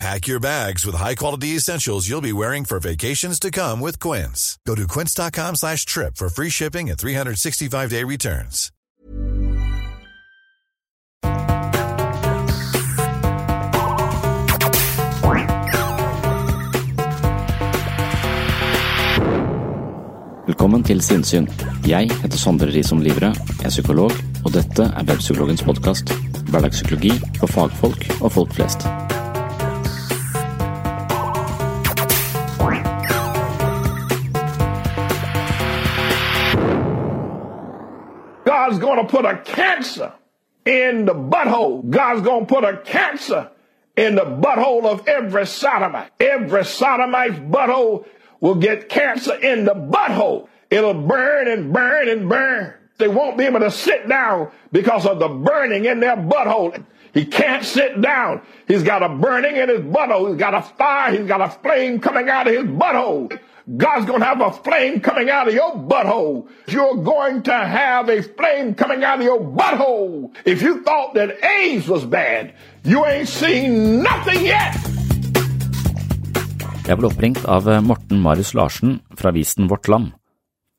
Pack your bags with high-quality essentials you'll be wearing for vacations to come with Quince. Go to quince.com slash trip for free shipping and 365-day returns. Velkommen til Sinnsyn. Jeg heter Sondre Risom Livre, er psykolog, og dette er Webpsykologens podkast. Hverdagspsykologi for fagfolk og folk flest. God's going to put a cancer in the butthole. God's going to put a cancer in the butthole of every sodomite. Every sodomite's butthole will get cancer in the butthole. It'll burn and burn and burn. They won't be able to sit down because of the burning in their butthole. He can't sit down. He's got a burning in his butthole. He's got a fire. He's got a flame coming out of his butthole. God's going to have a flame coming out of your butthole. You're going to have a flame coming out of your butthole. If you thought that AIDS was bad, you ain't seen nothing yet. Jeg ble oppringt av Morten Marius Larsen fra avisen Vårt Land.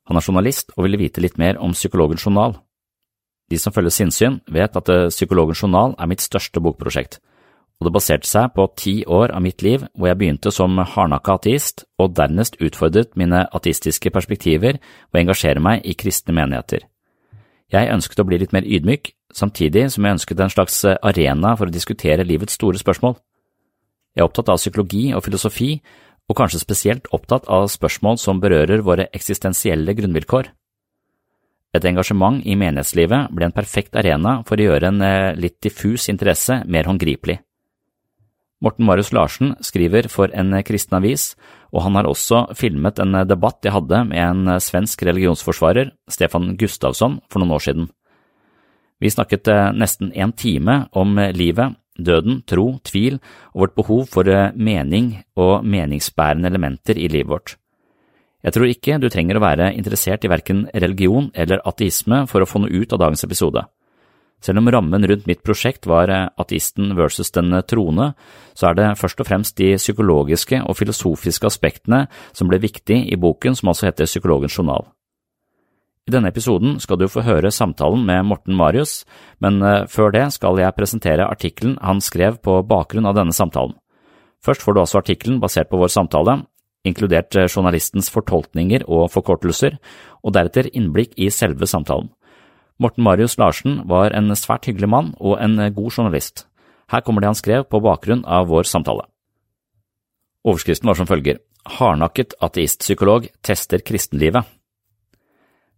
Han er journalist og ville vite litt mer om Psykologens journal. De som følger sinnssyn, vet at Psykologens journal er mitt største bokprosjekt, og det baserte seg på ti år av mitt liv hvor jeg begynte som hardnakka ateist og dernest utfordret mine ateistiske perspektiver og engasjere meg i kristne menigheter. Jeg ønsket å bli litt mer ydmyk, samtidig som jeg ønsket en slags arena for å diskutere livets store spørsmål. Jeg er opptatt av psykologi og filosofi, og kanskje spesielt opptatt av spørsmål som berører våre eksistensielle grunnvilkår. Et engasjement i menighetslivet ble en perfekt arena for å gjøre en litt diffus interesse mer håndgripelig. Morten Marius Larsen skriver for en kristen avis, og han har også filmet en debatt jeg hadde med en svensk religionsforsvarer, Stefan Gustavsson, for noen år siden. Vi snakket nesten en time om livet, døden, tro, tvil og vårt behov for mening og meningsbærende elementer i livet vårt. Jeg tror ikke du trenger å være interessert i verken religion eller ateisme for å få noe ut av dagens episode. Selv om rammen rundt mitt prosjekt var ateisten versus den troende, så er det først og fremst de psykologiske og filosofiske aspektene som ble viktig i boken som altså heter Psykologens journal. I denne episoden skal du få høre samtalen med Morten Marius, men før det skal jeg presentere artikkelen han skrev på bakgrunn av denne samtalen. Først får du også artikkelen basert på vår samtale, inkludert journalistens fortolkninger og forkortelser, og deretter innblikk i selve samtalen. Morten Marius Larsen var en svært hyggelig mann og en god journalist. Her kommer det han skrev på bakgrunn av vår samtale. Overskriften var som følger Hardnakket ateistpsykolog tester kristenlivet.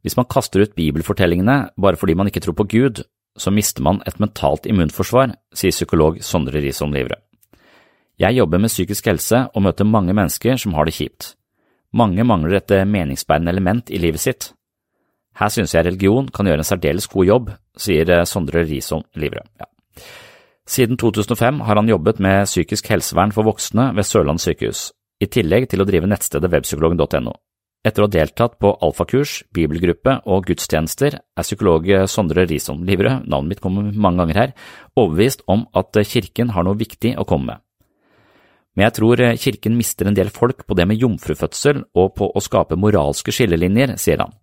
Hvis man kaster ut bibelfortellingene bare fordi man ikke tror på Gud, så mister man et mentalt immunforsvar, sier psykolog Sondre Risholm Livre. Jeg jobber med psykisk helse og møter mange mennesker som har det kjipt. Mange mangler et meningsbærende element i livet sitt. Her synes jeg religion kan gjøre en særdeles god jobb, sier Sondre Risholm Livre. Ja. Siden 2005 har han jobbet med psykisk helsevern for voksne ved Sørlandet sykehus, i tillegg til å drive nettstedet webpsykologen.no. Etter å ha deltatt på alfakurs, bibelgruppe og gudstjenester er psykolog Sondre Risholm Livrød, navnet mitt kommer mange ganger her, overbevist om at kirken har noe viktig å komme med. Men jeg tror kirken mister en del folk på det med jomfrufødsel og på å skape moralske skillelinjer, sier han.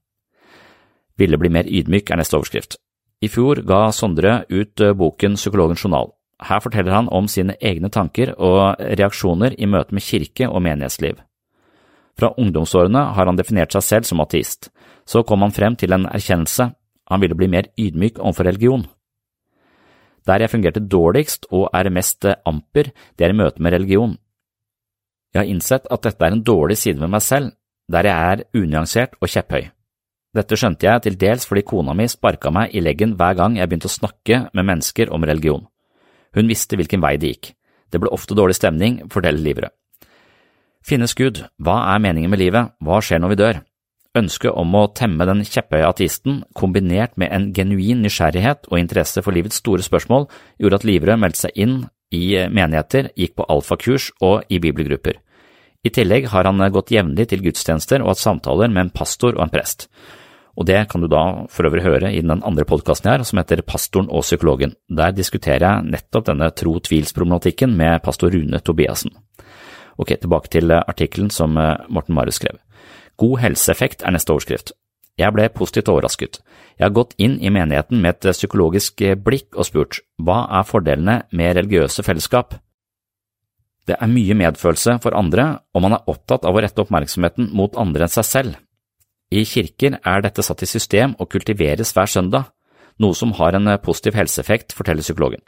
Ville bli mer ydmyk er neste overskrift. I fjor ga Sondre ut boken Psykologens journal. Her forteller han om sine egne tanker og reaksjoner i møte med kirke og menighetsliv. Fra ungdomsårene har han definert seg selv som ateist. Så kom han frem til en erkjennelse, han ville bli mer ydmyk overfor religion. Der jeg fungerte dårligst og er mest amper, det er i møte med religion. Jeg har innsett at dette er en dårlig side ved meg selv, der jeg er unyansert og kjepphøy. Dette skjønte jeg til dels fordi kona mi sparka meg i leggen hver gang jeg begynte å snakke med mennesker om religion. Hun visste hvilken vei det gikk. Det ble ofte dårlig stemning, forteller Livrød. Finnes Gud, hva er meningen med livet, hva skjer når vi dør? Ønsket om å temme den kjepphøye ateisten, kombinert med en genuin nysgjerrighet og interesse for livets store spørsmål, gjorde at Livrød meldte seg inn i menigheter, gikk på alfakurs og i bibelgrupper. I tillegg har han gått jevnlig til gudstjenester og hatt samtaler med en pastor og en prest. Og det kan du da for øvrig høre i den andre podkasten her, som heter Pastoren og psykologen. Der diskuterer jeg nettopp denne tro-tvils-problematikken med pastor Rune Tobiassen. Ok, tilbake til eh, artikkelen som eh, Morten Marius skrev. God helseeffekt er neste overskrift. Jeg ble positivt overrasket. Jeg har gått inn i menigheten med et eh, psykologisk blikk og spurt hva er fordelene med religiøse fellesskap? Det er mye medfølelse for andre, og man er opptatt av å rette oppmerksomheten mot andre enn seg selv. I kirker er dette satt i system og kultiveres hver søndag, noe som har en positiv helseeffekt, forteller psykologen.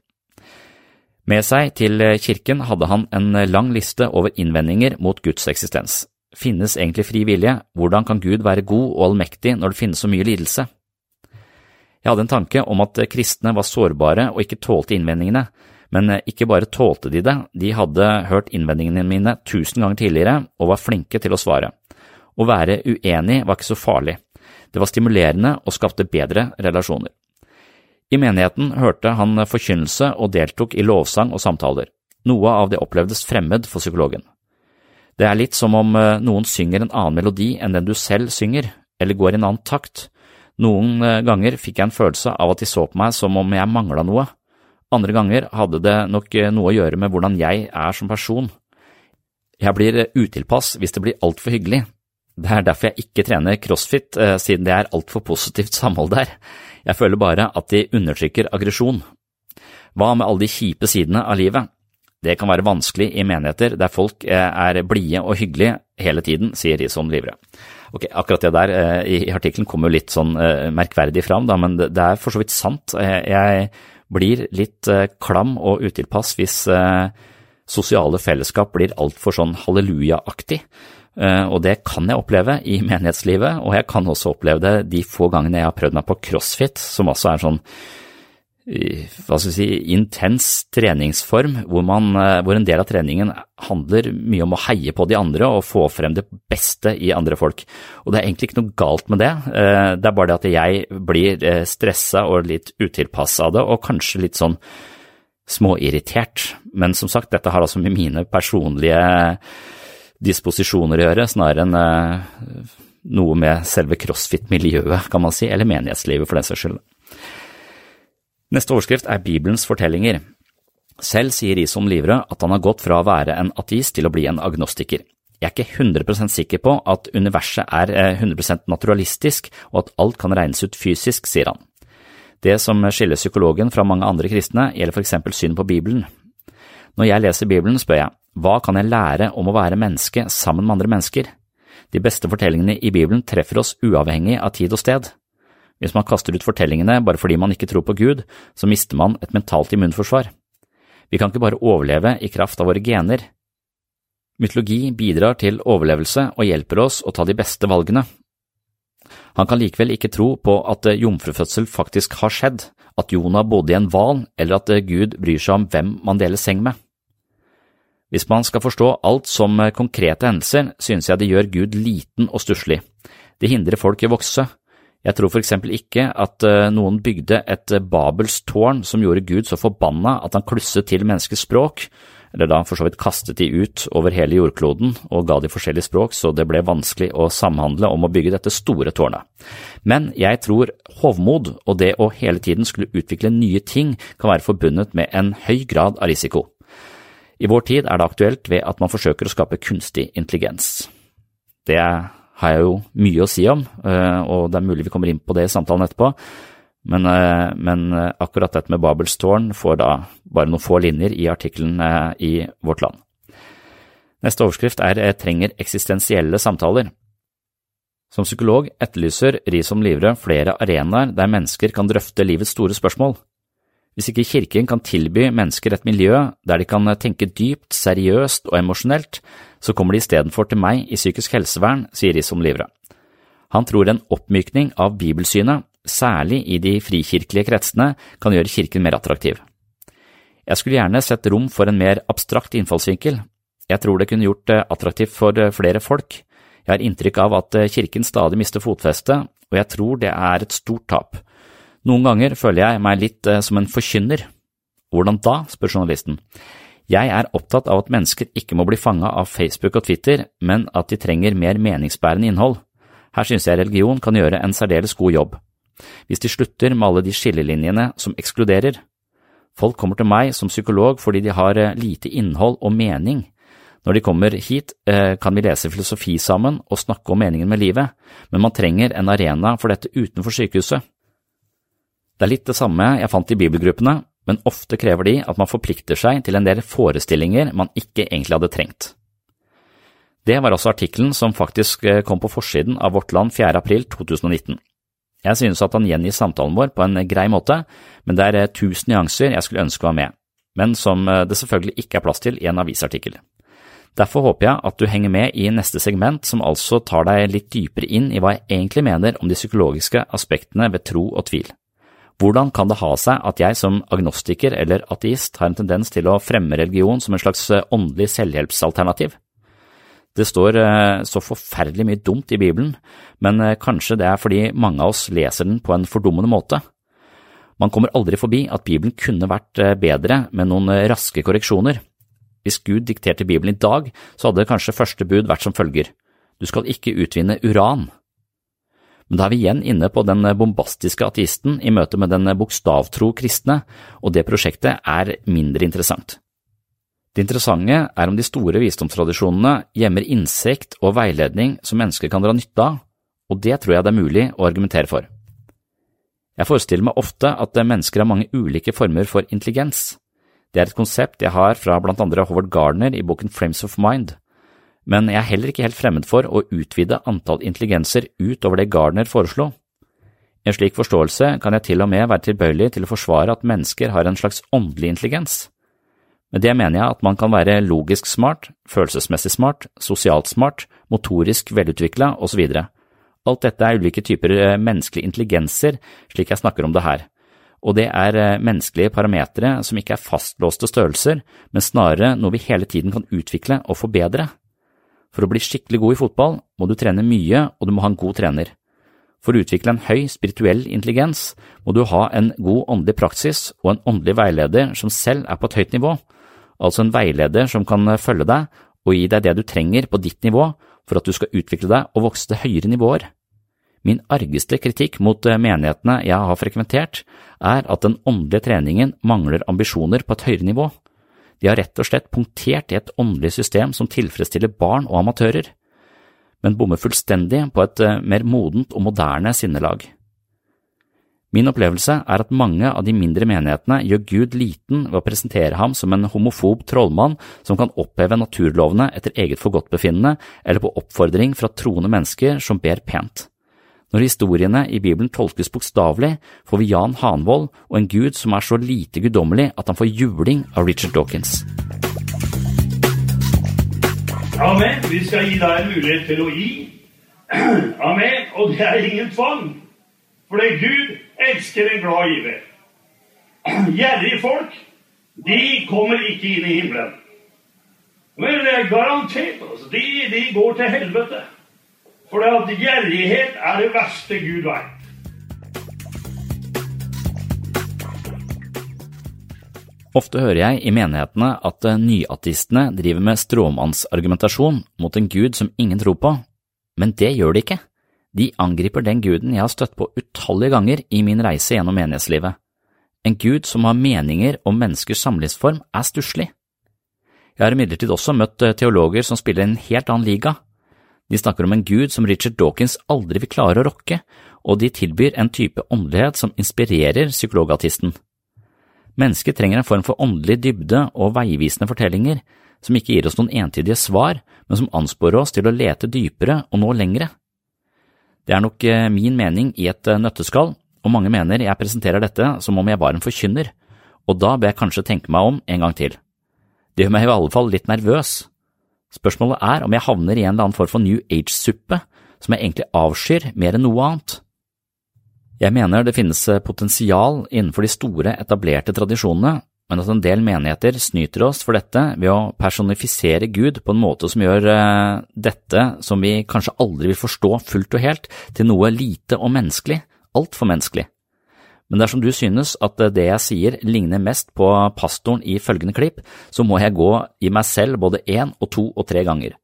Med seg til kirken hadde han en lang liste over innvendinger mot Guds eksistens. Finnes egentlig fri vilje? Hvordan kan Gud være god og allmektig når det finnes så mye lidelse? Jeg hadde en tanke om at kristne var sårbare og ikke tålte innvendingene, men ikke bare tålte de det, de hadde hørt innvendingene mine tusen ganger tidligere og var flinke til å svare. Å være uenig var ikke så farlig, det var stimulerende og skapte bedre relasjoner. I menigheten hørte han forkynnelse og deltok i lovsang og samtaler. Noe av det opplevdes fremmed for psykologen. Det er litt som om eh, noen synger en annen melodi enn den du selv synger, eller går i en annen takt. Noen eh, ganger fikk jeg en følelse av at de så på meg som om jeg mangla noe. Andre ganger hadde det nok eh, noe å gjøre med hvordan jeg er som person. Jeg blir utilpass hvis det blir altfor hyggelig. Det er derfor jeg ikke trener crossfit, siden det er altfor positivt samhold der. Jeg føler bare at de undertrykker aggresjon. Hva med alle de kjipe sidene av livet? Det kan være vanskelig i menigheter der folk eh, er blide og hyggelige hele tiden, sier Rison Livre. Ok, Akkurat det der eh, i artikkelen kommer jo litt sånn eh, merkverdig fram, da, men det er for så vidt sant. Jeg blir litt klam og utilpass hvis sosiale fellesskap blir altfor sånn halleluja-aktig. Eh, og det kan jeg oppleve i menighetslivet, og jeg kan også oppleve det de få gangene jeg har prøvd meg på crossfit, som også er sånn hva skal vi si, intens treningsform, hvor, man, eh, hvor, en del av treningen handler mye om å heie på de andre og få frem det beste i andre folk. Og det er egentlig ikke noe galt med det, eh, det er bare det at jeg blir stressa og litt utilpass av det, og kanskje litt sånn småirritert. Men som sagt, dette har altså med mine personlige disposisjoner å gjøre, snarere enn eh, noe med selve crossfit-miljøet, kan man si, eller menighetslivet for den saks skyld. Neste overskrift er Bibelens fortellinger. Selv sier Isom Livrød at han har gått fra å være en ateist til å bli en agnostiker. Jeg er ikke 100% sikker på at universet er 100 eh, naturalistisk og at alt kan regnes ut fysisk, sier han. Det som skiller psykologen fra mange andre kristne, gjelder for eksempel synet på Bibelen. Når jeg leser Bibelen, spør jeg hva kan jeg lære om å være menneske sammen med andre mennesker? De beste fortellingene i Bibelen treffer oss uavhengig av tid og sted. Hvis man kaster ut fortellingene bare fordi man ikke tror på Gud, så mister man et mentalt immunforsvar. Vi kan ikke bare overleve i kraft av våre gener. Mytologi bidrar til overlevelse og hjelper oss å ta de beste valgene. Han kan likevel ikke tro på at jomfrufødsel faktisk har skjedd, at Jonah bodde i en hval, eller at Gud bryr seg om hvem man deler seng med. Hvis man skal forstå alt som eh, konkrete hendelser, synes jeg det gjør Gud liten og stusslig. Det hindrer folk i å vokse. Jeg tror for eksempel ikke at eh, noen bygde et eh, Babels tårn som gjorde Gud så forbanna at han klusset til menneskets språk, eller da for så vidt kastet de ut over hele jordkloden og ga de forskjellige språk, så det ble vanskelig å samhandle om å bygge dette store tårnet. Men jeg tror hovmod og det å hele tiden skulle utvikle nye ting kan være forbundet med en høy grad av risiko. I vår tid er det aktuelt ved at man forsøker å skape kunstig intelligens. Det har jeg jo mye å si om, eh, og det er mulig vi kommer inn på det i samtalen etterpå, men, eh, men, eh, akkurat dette med Babels tårn får da bare noen få linjer i artikkelen i Vårt Land. Neste overskrift er trenger eksistensielle samtaler. Som psykolog etterlyser Risom Livre flere arenaer der mennesker kan drøfte livets store spørsmål. Hvis ikke Kirken kan tilby mennesker et miljø der de kan tenke dypt, seriøst og emosjonelt, så kommer de istedenfor til meg i psykisk helsevern, sier Risom Livre. Han tror en oppmykning av bibelsynet særlig i de frikirkelige kretsene, kan gjøre kirken mer attraktiv. Jeg skulle gjerne sett rom for en mer abstrakt innfallsvinkel. Jeg tror det kunne gjort det attraktivt for eh, flere folk. Jeg har inntrykk av at eh, kirken stadig mister fotfeste, og jeg tror det er et stort tap. Noen ganger føler jeg meg litt eh, som en forkynner. Hvordan da, spør journalisten. Jeg er opptatt av at mennesker ikke må bli fanga av Facebook og Twitter, men at de trenger mer meningsbærende innhold. Her synes jeg religion kan gjøre en særdeles god jobb hvis de slutter med alle de skillelinjene som ekskluderer. Folk kommer til meg som psykolog fordi de har eh, lite innhold og mening. Når de kommer hit, eh, kan vi lese filosofi sammen og snakke om meningen med livet, men man trenger en arena for dette utenfor sykehuset. Det er litt det samme jeg fant i bibelgruppene, men ofte krever de at man forplikter seg til en del forestillinger man ikke egentlig hadde trengt. Det var også artikkelen som faktisk eh, kom på forsiden av Vårt Land 4. april 2019. Jeg synes at han gjengir samtalen vår på en grei måte, men det er eh, tusen nyanser jeg skulle ønske var med, men som eh, det selvfølgelig ikke er plass til i en avisartikkel. Derfor håper jeg at du henger med i neste segment, som altså tar deg litt dypere inn i hva jeg egentlig mener om de psykologiske aspektene ved tro og tvil. Hvordan kan det ha seg at jeg som agnostiker eller ateist har en tendens til å fremme religion som en slags eh, åndelig selvhjelpsalternativ? Det står eh, så forferdelig mye dumt i Bibelen, men eh, kanskje det er fordi mange av oss leser den på en fordummende måte. Man kommer aldri forbi at Bibelen kunne vært bedre med noen raske korreksjoner. Hvis Gud dikterte Bibelen i dag, så hadde kanskje første bud vært som følger, du skal ikke utvinne uran. Men da er vi igjen inne på den bombastiske ateisten i møte med den bokstavtro kristne, og det prosjektet er mindre interessant. Det interessante er om de store visdomstradisjonene gjemmer innsikt og veiledning som mennesker kan dra nytte av, og det tror jeg det er mulig å argumentere for. Jeg forestiller meg ofte at mennesker har mange ulike former for intelligens. Det er et konsept jeg har fra blant andre Howard Gardner i boken Frames of Mind, men jeg er heller ikke helt fremmed for å utvide antall intelligenser utover det Gardner foreslo. I en slik forståelse kan jeg til og med være tilbøyelig til å forsvare at mennesker har en slags åndelig intelligens. Med det mener jeg at man kan være logisk smart, følelsesmessig smart, sosialt smart, motorisk velutvikla osv. Alt dette er ulike typer eh, menneskelige intelligenser, slik jeg snakker om det her, og det er eh, menneskelige parametere som ikke er fastlåste størrelser, men snarere noe vi hele tiden kan utvikle og forbedre. For å bli skikkelig god i fotball må du trene mye, og du må ha en god trener. For å utvikle en høy spirituell intelligens må du ha en god åndelig praksis og en åndelig veileder som selv er på et høyt nivå, altså en veileder som kan følge deg og gi deg det du trenger på ditt nivå for at du skal utvikle deg og vokse til høyere nivåer. Min argeste kritikk mot menighetene jeg har frekventert, er at den åndelige treningen mangler ambisjoner på et høyere nivå. De har rett og slett punktert i et åndelig system som tilfredsstiller barn og amatører, men bommer fullstendig på et eh, mer modent og moderne sinnelag. Min opplevelse er at mange av de mindre menighetene gjør Gud liten ved å presentere ham som en homofob trollmann som kan oppheve naturlovene etter eget forgodtbefinnende eller på oppfordring fra troende mennesker som ber pent. Når historiene i Bibelen tolkes bokstavelig, får vi Jan Hanvold og en gud som er så lite guddommelig at han får juling av Richard Dawkins. Amen. Vi skal gi deg en mulighet til å gi. Amen. Og det er ingen tvang. For det Gud elsker en glad giver. Gjerrige folk, de kommer ikke inn i himmelen. Men det er garantert. Altså, de, de går til helvete. For at gjerrighet er det verste Gud veit. Ofte hører jeg i menighetene at nyatistene driver med stråmannsargumentasjon mot en gud som ingen tror på, men det gjør de ikke. De angriper den guden jeg har støtt på utallige ganger i min reise gjennom menighetslivet. En gud som har meninger om menneskers samlivsform, er stusslig. Jeg har imidlertid også møtt eh, teologer som spiller en helt annen liga. De snakker om en gud som Richard Dawkins aldri vil klare å rokke, og de tilbyr en type åndelighet som inspirerer psykologatisten. Mennesket trenger en form for åndelig dybde og veivisende fortellinger som ikke gir oss noen entydige svar, men som ansporer oss til å lete dypere og nå lengre. Det er nok eh, min mening i et eh, nøtteskall, og mange mener jeg presenterer dette som om jeg var en forkynner, og da bør jeg kanskje tenke meg om en gang til. Det gjør meg i alle fall litt nervøs. Spørsmålet er om jeg havner i en eller annen form for New Age-suppe, som jeg egentlig avskyr mer enn noe annet. Jeg mener det finnes eh, potensial innenfor de store, etablerte tradisjonene, men at en del menigheter snyter oss for dette ved å personifisere Gud på en måte som gjør uh, dette, som vi kanskje aldri vil forstå fullt og helt, til noe lite og menneskelig, altfor menneskelig. Men dersom du synes at det jeg sier ligner mest på pastoren i følgende klipp, så må jeg gå i meg selv både én og to og tre ganger.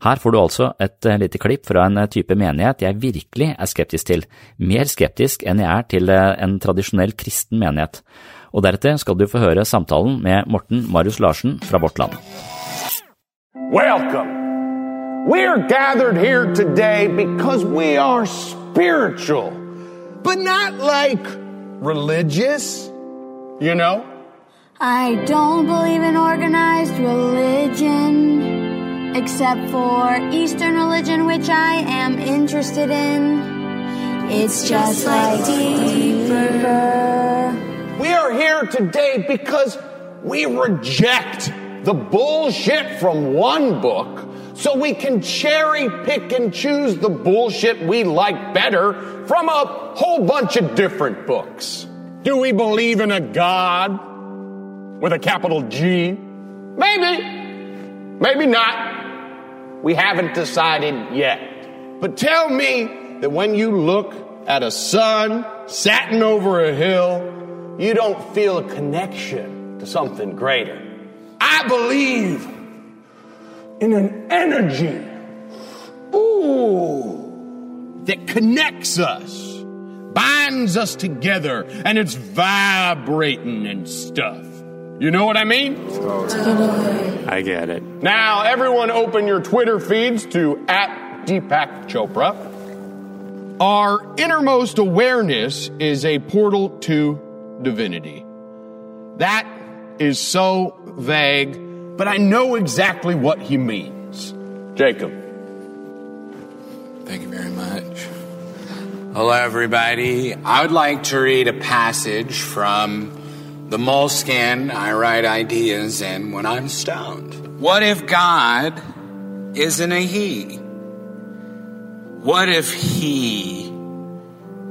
Her får du altså et eh, lite klipp fra en eh, type menighet jeg virkelig er skeptisk til, mer skeptisk enn jeg er til eh, en tradisjonell kristen menighet. Og deretter skal du få høre samtalen med Morten Marius Larsen fra Vårt Land. Welcome. We're gathered here today because we are spiritual, but not like religious, you know? I don't believe in organized religion. except for Eastern religion, which I am interested in. It's just like deeper. We are here today because we reject the bullshit from one book so we can cherry pick and choose the bullshit we like better from a whole bunch of different books. Do we believe in a God with a capital G? Maybe. Maybe not. We haven't decided yet. But tell me that when you look at a sun satin over a hill, you don't feel a connection to something greater. I believe in an energy, ooh, that connects us, binds us together, and it's vibrating and stuff. You know what I mean? Totally. I get it. Now, everyone open your Twitter feeds to at Deepak Chopra. Our innermost awareness is a portal to divinity. That is so vague, but I know exactly what he means. Jacob. Thank you very much. Hello, everybody. I would like to read a passage from the moleskin I write ideas in when I'm stoned. What if God isn't a he? What if he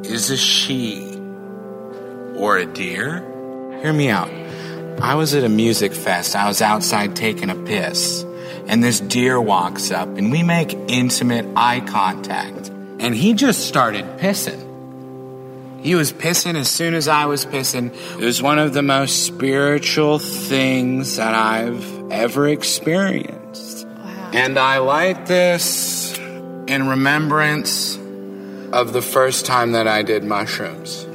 is a she or a deer? Hear me out. I was at a music fest. I was outside taking a piss, and this deer walks up, and we make intimate eye contact, and he just started pissing. He was pissing as soon as I was pissing. It was one of the most spiritual things that I've ever experienced. Wow. And I light this in remembrance of the first time that I did mushrooms.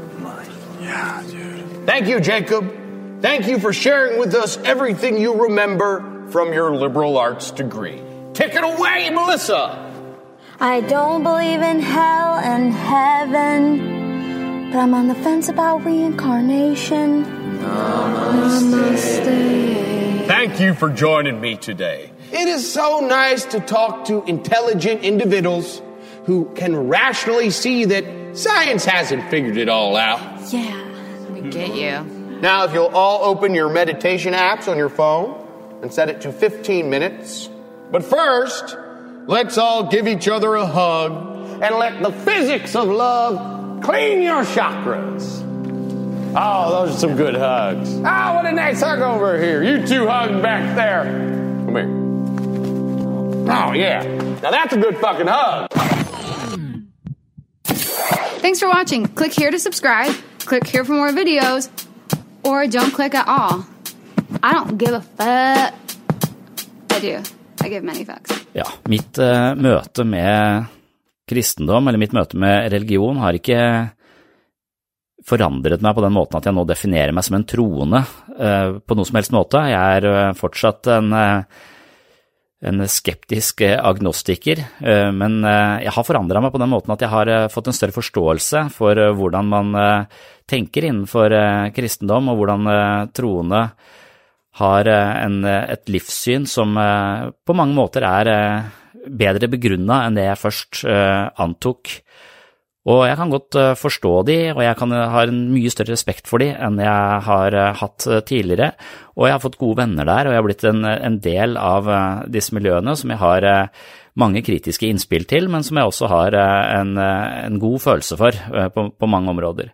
Yeah, dude. Thank you, Jacob. Thank you for sharing with us everything you remember from your liberal arts degree. Take it away, Melissa. I don't believe in hell and heaven. But I'm on the fence about reincarnation. Namaste. Namaste. Thank you for joining me today. It is so nice to talk to intelligent individuals who can rationally see that science hasn't figured it all out. Yeah, we get you. Now, if you'll all open your meditation apps on your phone and set it to 15 minutes. But first, let's all give each other a hug and let the physics of love Clean your chakras. Oh, those are some good hugs. Oh, what a nice hug over here. You two hug back there. Come here. Oh, yeah. Now that's a good fucking hug. Thanks for watching. Click here to subscribe. Click here for more videos. Or don't click at all. I don't give a fuck. I do. I give many fucks. Ja, mitt uh, møte med kristendom, eller mitt møte med religion, har ikke forandret meg på den måten at jeg nå definerer meg som en troende uh, på noen som helst måte. Jeg er uh, fortsatt en, en skeptisk agnostiker, men jeg har forandra meg på den måten at jeg har fått en større forståelse for hvordan man tenker innenfor kristendom, og hvordan troende har en, et livssyn som på mange måter er bedre begrunna enn det jeg først antok. Og jeg kan godt forstå de, og jeg kan, har en mye større respekt for de enn jeg har hatt tidligere. Og jeg har fått gode venner der, og jeg har blitt en, en del av disse miljøene som jeg har mange kritiske innspill til, men som jeg også har en, en god følelse for på, på mange områder.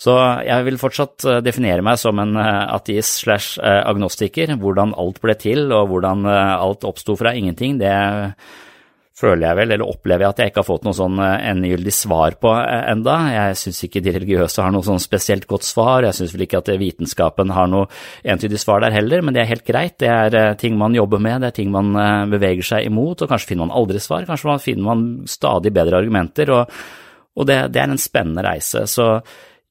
Så jeg vil fortsatt definere meg som en ateist slash agnostiker. Hvordan alt ble til og hvordan alt oppsto fra ingenting, det føler jeg vel, eller opplever jeg at jeg ikke har fått noe sånn endegyldig svar på enda. Jeg syns ikke de religiøse har noe sånn spesielt godt svar, jeg syns vel ikke at vitenskapen har noe entydig svar der heller, men det er helt greit. Det er ting man jobber med, det er ting man beveger seg imot, og kanskje finner man aldri svar, kanskje man finner man stadig bedre argumenter, og, og det, det er en spennende reise. så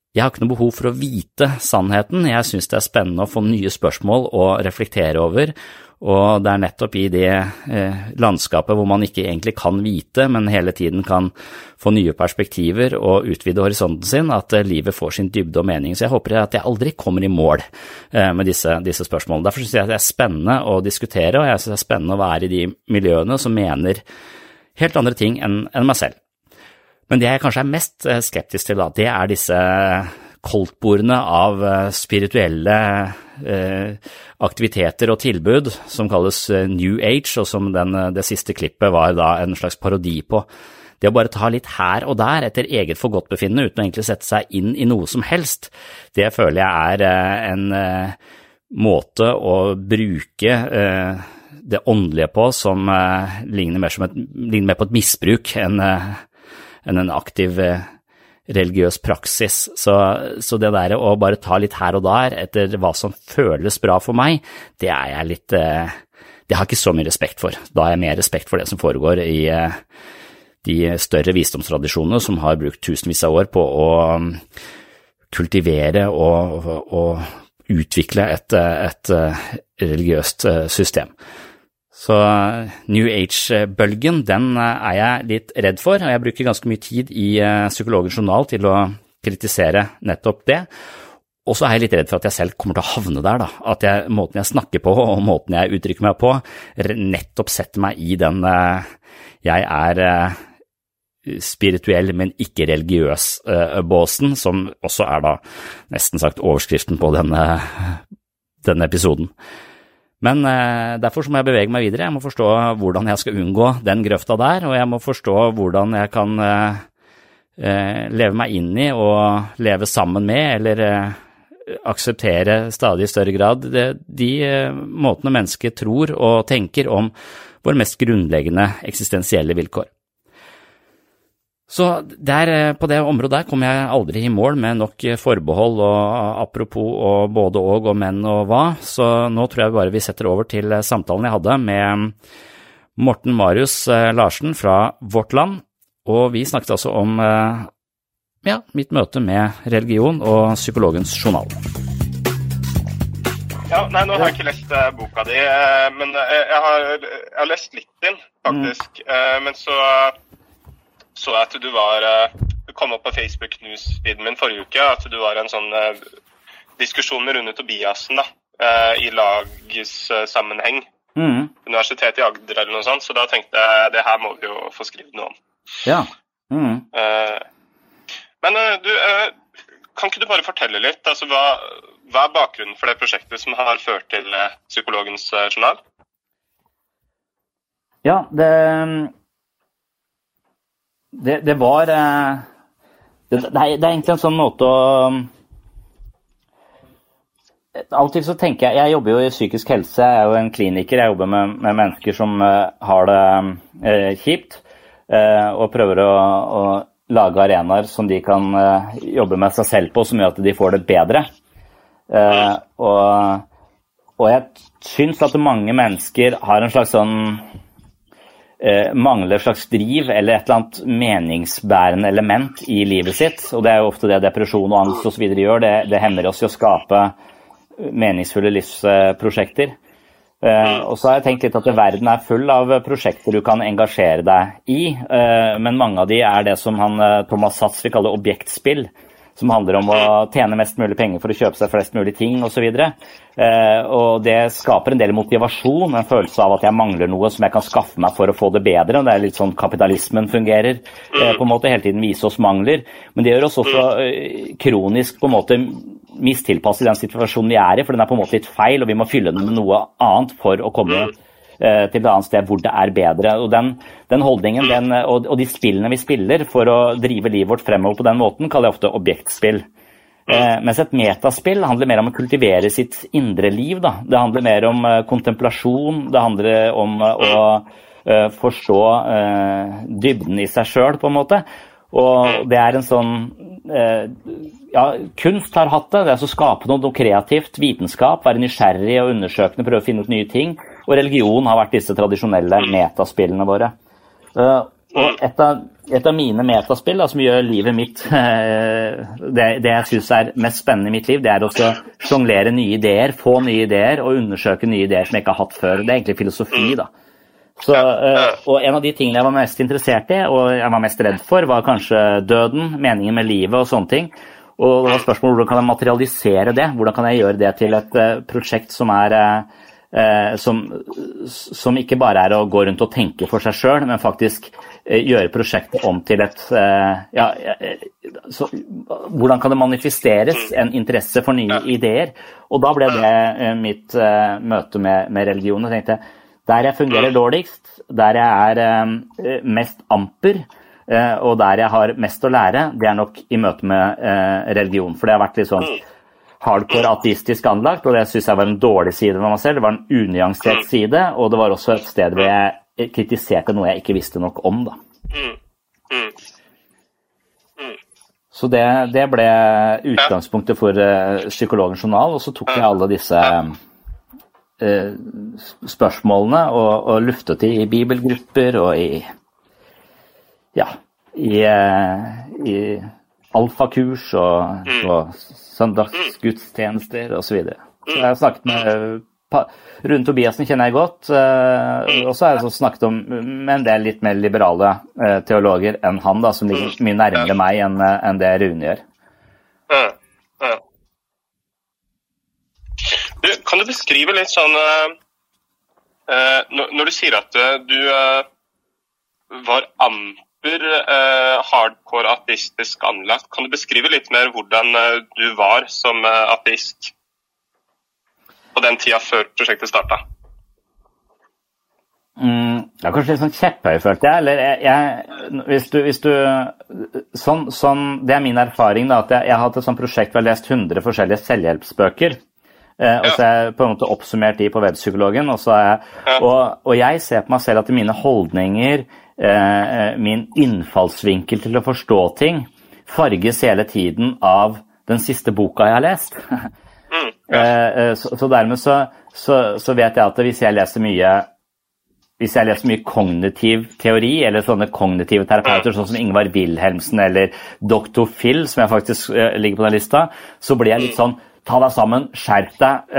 jeg har ikke noe behov for å vite sannheten, jeg synes det er spennende å få nye spørsmål å reflektere over, og det er nettopp i det eh, landskapet hvor man ikke egentlig kan vite, men hele tiden kan få nye perspektiver og utvide horisonten sin, at eh, livet får sin dybde og mening. Så jeg håper at jeg aldri kommer i mål eh, med disse, disse spørsmålene. Derfor synes jeg at det er spennende å diskutere, og jeg synes det er spennende å være i de miljøene som mener helt andre ting enn, enn meg selv. Men det jeg kanskje er mest skeptisk til, da, det er disse koldtbordene av spirituelle aktiviteter og tilbud som kalles New Age, og som den, det siste klippet var da en slags parodi på. Det å bare ta litt her og der etter eget forgodtbefinnende uten å egentlig sette seg inn i noe som helst, det føler jeg er en måte å bruke det åndelige på som ligner mer, et, ligner mer på et misbruk enn en aktiv religiøs praksis. Så, så, det der å bare ta litt her og der etter hva som føles bra for meg, det er jeg litt Det har jeg ikke så mye respekt for. Da har jeg mer respekt for det som foregår i de større visdomstradisjonene som har brukt tusenvis av år på å kultivere og, og utvikle et, et religiøst system. Så New Age-bølgen, den er jeg litt redd for, og jeg bruker ganske mye tid i Psykologens journal til å kritisere nettopp det. Og så er jeg litt redd for at jeg selv kommer til å havne der, da. At jeg, måten jeg snakker på og måten jeg uttrykker meg på, nettopp setter meg i den jeg er spirituell, men ikke religiøs båsen, som også er da nesten sagt overskriften på denne, denne episoden. Men eh, derfor må jeg bevege meg videre. Jeg må forstå hvordan jeg skal unngå den grøfta der, og jeg må forstå hvordan jeg kan eh, eh leve meg inn i og leve sammen med, eller eh, akseptere stadig i større grad de, de eh, måtene mennesket tror og tenker om våre mest grunnleggende eksistensielle vilkår. Så der, eh, på det området der kom jeg aldri i mål med nok forbehold og apropos og både og og men og hva, så nå tror jeg bare vi setter over til samtalen jeg hadde med Morten Marius eh, Larsen fra Vårt Land, og vi snakket altså om eh, ja, mitt møte med religion og psykologens journal. Ja, nei, Nå har jeg ikke lest boka di, men jeg har, jeg har lest litt din, faktisk. Mm. Men så så jeg at du var Det Du kom opp på Facebook-newsfeeden min forrige uke at du var en sånn uh, diskusjon med Rune Tobiassen da, uh, i lagssammenheng. Mm. Universitetet i Agder eller noe sånt, så da tenkte jeg det her må vi jo få skrevet noe om. Ja. Mm. Men du, kan ikke du bare fortelle litt? altså hva, hva, er bakgrunnen for det prosjektet som har ført til Psykologens journal? Ja, det det, det var eh, det, det, er, det, er, egentlig en sånn måte å Alltid så tenker jeg Jeg jobber jo i psykisk helse, jeg er jo en kliniker. Jeg jobber med, med mennesker som uh, har det kjipt, og prøver å, å, lage arenaer som de kan jobbe med seg selv på, som gjør at de får det bedre. og og jeg syns at mange mennesker har en slags sånn eh, mangler slags driv eller et eller annet meningsbærende element i livet sitt. Og det er jo ofte det depresjon og angst osv. gjør. Det, det hemmer oss i å skape meningsfulle livsprosjekter. Eh, og så har jeg tenkt litt at verden er full av prosjekter du kan engasjere deg i, eh, men mange av de er det som han, eh, Thomas Satz vil kalle objektspill som handler om å tjene mest mulig penger for å kjøpe seg flest mulig ting osv. Eh, og det skaper en del motivasjon, en følelse av at jeg mangler noe som jeg kan skaffe meg for å få det bedre. Det er litt sånn kapitalismen fungerer. Eh, på en måte Hele tiden vise oss mangler. Men det gjør oss også eh, kronisk på en måte mistilpasset i den situasjonen vi er i, for den er på en måte litt feil, og vi må fylle den med noe annet for å komme til et annet sted hvor det er bedre. Og Den, den holdningen den, og, og, de spillene vi spiller for å drive livet vårt fremover på den måten, kaller jeg ofte objektspill. Eh, mens et metaspill handler mer om å kultivere sitt indre liv. Da. Det handler mer om eh, kontemplasjon, det handler om eh, å eh, forstå eh, dybden i seg sjøl, på en måte. Og det er en sånn ja, Kunst har hatt det. Det er å skape noe, noe kreativt. Vitenskap, være nysgjerrig og undersøkende, prøve å finne ut nye ting. Og religion har vært disse tradisjonelle metaspillene våre. Uh, og et av, et av, mine metaspill da, som gjør livet mitt uh, det, det, jeg syns er mest spennende i mitt liv, det er å sjonglere nye ideer, få nye ideer og undersøke nye ideer som jeg ikke har hatt før. Det er egentlig filosofi, da. Så, uh, og En av de tingene jeg var mest interessert i og jeg var mest redd for, var kanskje døden, meningen med livet og sånne ting. Og det var spørsmålet hvordan kan jeg materialisere det? Hvordan kan jeg gjøre det til et prosjekt som er Eh, som, som, ikke bare er å gå rundt og tenke for seg sjøl, men faktisk eh, gjøre prosjektet om til et eh, ja, så, Hvordan kan det manifesteres en interesse for nye ideer? Og da ble det mitt møte med, med religion. Jeg tenkte der jeg fungerer dårligst, der jeg er mest amper, og der jeg har mest å lære, det er nok i møte med religion. For det har vært litt sånn hardcore ateistisk anlagt, og det syns jeg var en dårlig side ved meg selv. Det var en unyansert side, og det var også et sted hvor jeg kritiserte noe jeg ikke visste nok om. da. Så det, det ble utgangspunktet for uh, Psykologens journal, og så tok jeg alle disse uh, spørsmålene og, og, luftet de i bibelgrupper og i ja, i, uh, i alfakurs og, og søndagsgudstjenester osv. Så, så jeg har snakket med Rune Tobiassen kjenner jeg godt. Eh, og så har jeg snakket om, med en del litt mer liberale eh, teologer enn han, da, som ligger mye nærmere meg enn eh, det Rune gjør. Du, kan du beskrive litt sånn Når du sier at du var amper uh, hardcore ateistisk anlagt. Kan du beskrive litt mer hvordan uh, du var som uh, ateist på den tida før prosjektet starta? Mm, er kanskje litt sånn kjepphøy, følte jeg. Eller jeg, jeg hvis, du, hvis du, sånn, sånn, Det er min erfaring, da, at jeg, jeg har hatt et sånt prosjekt hvor jeg har lest 100 forskjellige selvhjelpsbøker. Eh, og så har jeg på en måte oppsummert de på Webpsykologen. Og, jeg, og, og jeg ser på meg selv at mine holdninger, Eh, min innfallsvinkel til å forstå ting farges hele tiden av den siste boka jeg har lest. Mm, eh, eh, så, så, dermed så, så, så, vet jeg at hvis jeg leser mye hvis jeg leser mye kognitiv teori, eller sånne kognitive terapeuter, sånn som Ingvar Wilhelmsen eller Dr. Phil, som jeg faktisk ligger på den lista, så blir jeg litt sånn Ta deg sammen, skjerp deg,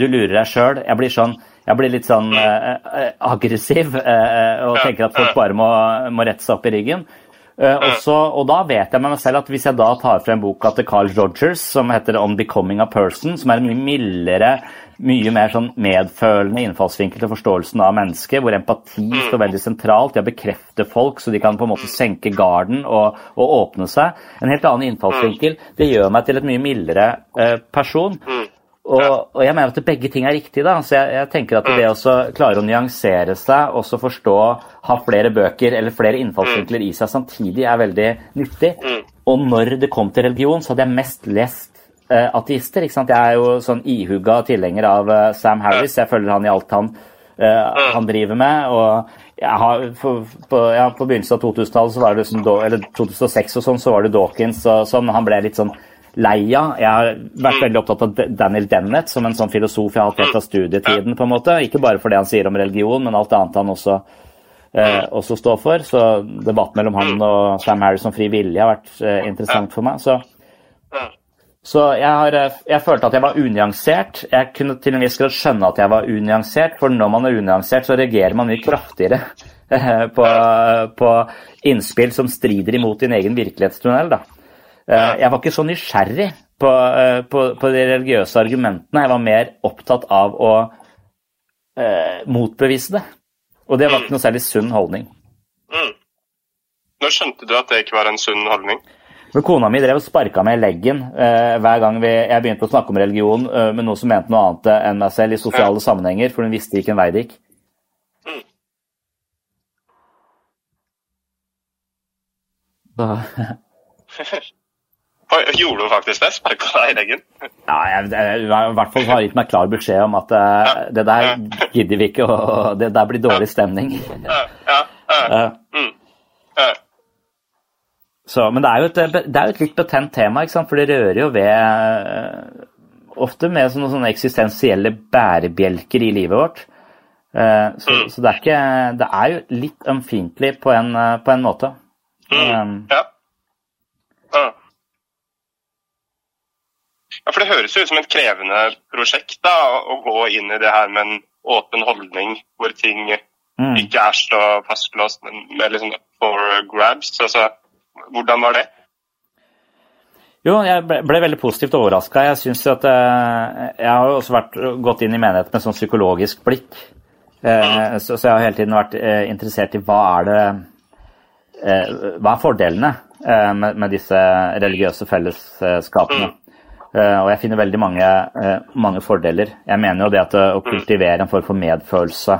du lurer deg sjøl. Jeg blir sånn jeg blir litt sånn eh, aggressiv eh, og tenker at folk bare må, må rette seg opp i ryggen. Eh, også, og da vet jeg med meg selv at hvis jeg da tar frem boka til Carl Rogers som heter 'On Becoming a Person', som er en mye mildere, mye mer sånn medfølende innfallsvinkel til forståelsen av mennesket, hvor empati står veldig sentralt jeg bekrefter bekrefte folk så de kan på en måte senke garden og, og åpne seg. En helt annen innfallsvinkel. Det gjør meg til et mye mildere person. Og, og, jeg mener at begge ting er riktig. da, så jeg, jeg tenker at Det å klare å nyansere seg, også forstå, ha flere bøker eller flere innfallsvinkler i seg samtidig, er veldig nyttig. Og når det kom til religion, så hadde jeg mest lest uh, ateister. ikke sant? Jeg er jo sånn ihuga tilhenger av uh, Sam Harris. Jeg følger han i alt han, uh, han driver med. og har, på, på, ja, på begynnelsen av 2000-tallet, eller 2006 og sånn, så var det Dawkins og sånn. Han ble litt sånn lei av. Jeg har vært veldig opptatt av Daniel Dennett som en sånn filosof jeg har hatt helt av studietiden. på en måte. Ikke bare for det han sier om religion, men alt annet han også, eh, også står for. Så debatten mellom han og Sam Harris om fri vilje har vært eh, interessant for meg. Så, så jeg, har, eh, jeg følte at jeg var unyansert. Jeg kunne til en viss grad skjønne at jeg var unyansert, for når man er unyansert, så reagerer man mye kraftigere eh, på, på innspill som strider imot din egen virkelighetstunnel. da. Eh, Jeg var ikke så nysgjerrig på, eh, på, på de religiøse argumentene. Jeg var mer opptatt av å eh, motbevise det. Og det var ikke noe særlig sunn holdning. Mm. Når skjønte du at det ikke var en sunn holdning? Men kona mi drev og sparka meg i leggen eh, hver gang vi, jeg begynte å snakke om religion eh, med noe som mente noe annet enn meg selv i sosiale sammenhenger, for hun visste ikke en vei det gikk. Da, Oi, Gjorde du faktisk det? Sparka deg i leggen? Nei, jeg, jeg, i hvert fall har gitt meg klar beskjed om at uh, det der gidder vi ikke, og det der blir dårlig stemning. Ja, ja, ja. Mm. Så, men det er, jo et, det er jo et litt betent tema, ikke sant? for det rører jo ved eh, Ofte med sånne, sånne eksistensielle bærebjelker i livet vårt. Eh, Så, så det, er ikke, det er jo litt ømfintlig på en, på en måte. Um, Ja. Ja. for det høres jo ut som et krevende prosjekt da, å gå inn i det her med en åpen holdning hvor ting mm. ikke er så fastlåst, men mer liksom for grabs. Altså, hvordan var det? Jo, jeg ble, ble veldig positivt overraska. Jeg synes at eh, Jeg har jo også vært, gått inn i menighet med sånn psykologisk blikk. Eh, så, så jeg har hele tiden vært eh, interessert i hva er det Hva er fordelene med, med disse religiøse fellesskapene? Eh, og jeg finner veldig mange, eh, mange fordeler. Jeg mener jo det at eh, å kultivere en form for medfølelse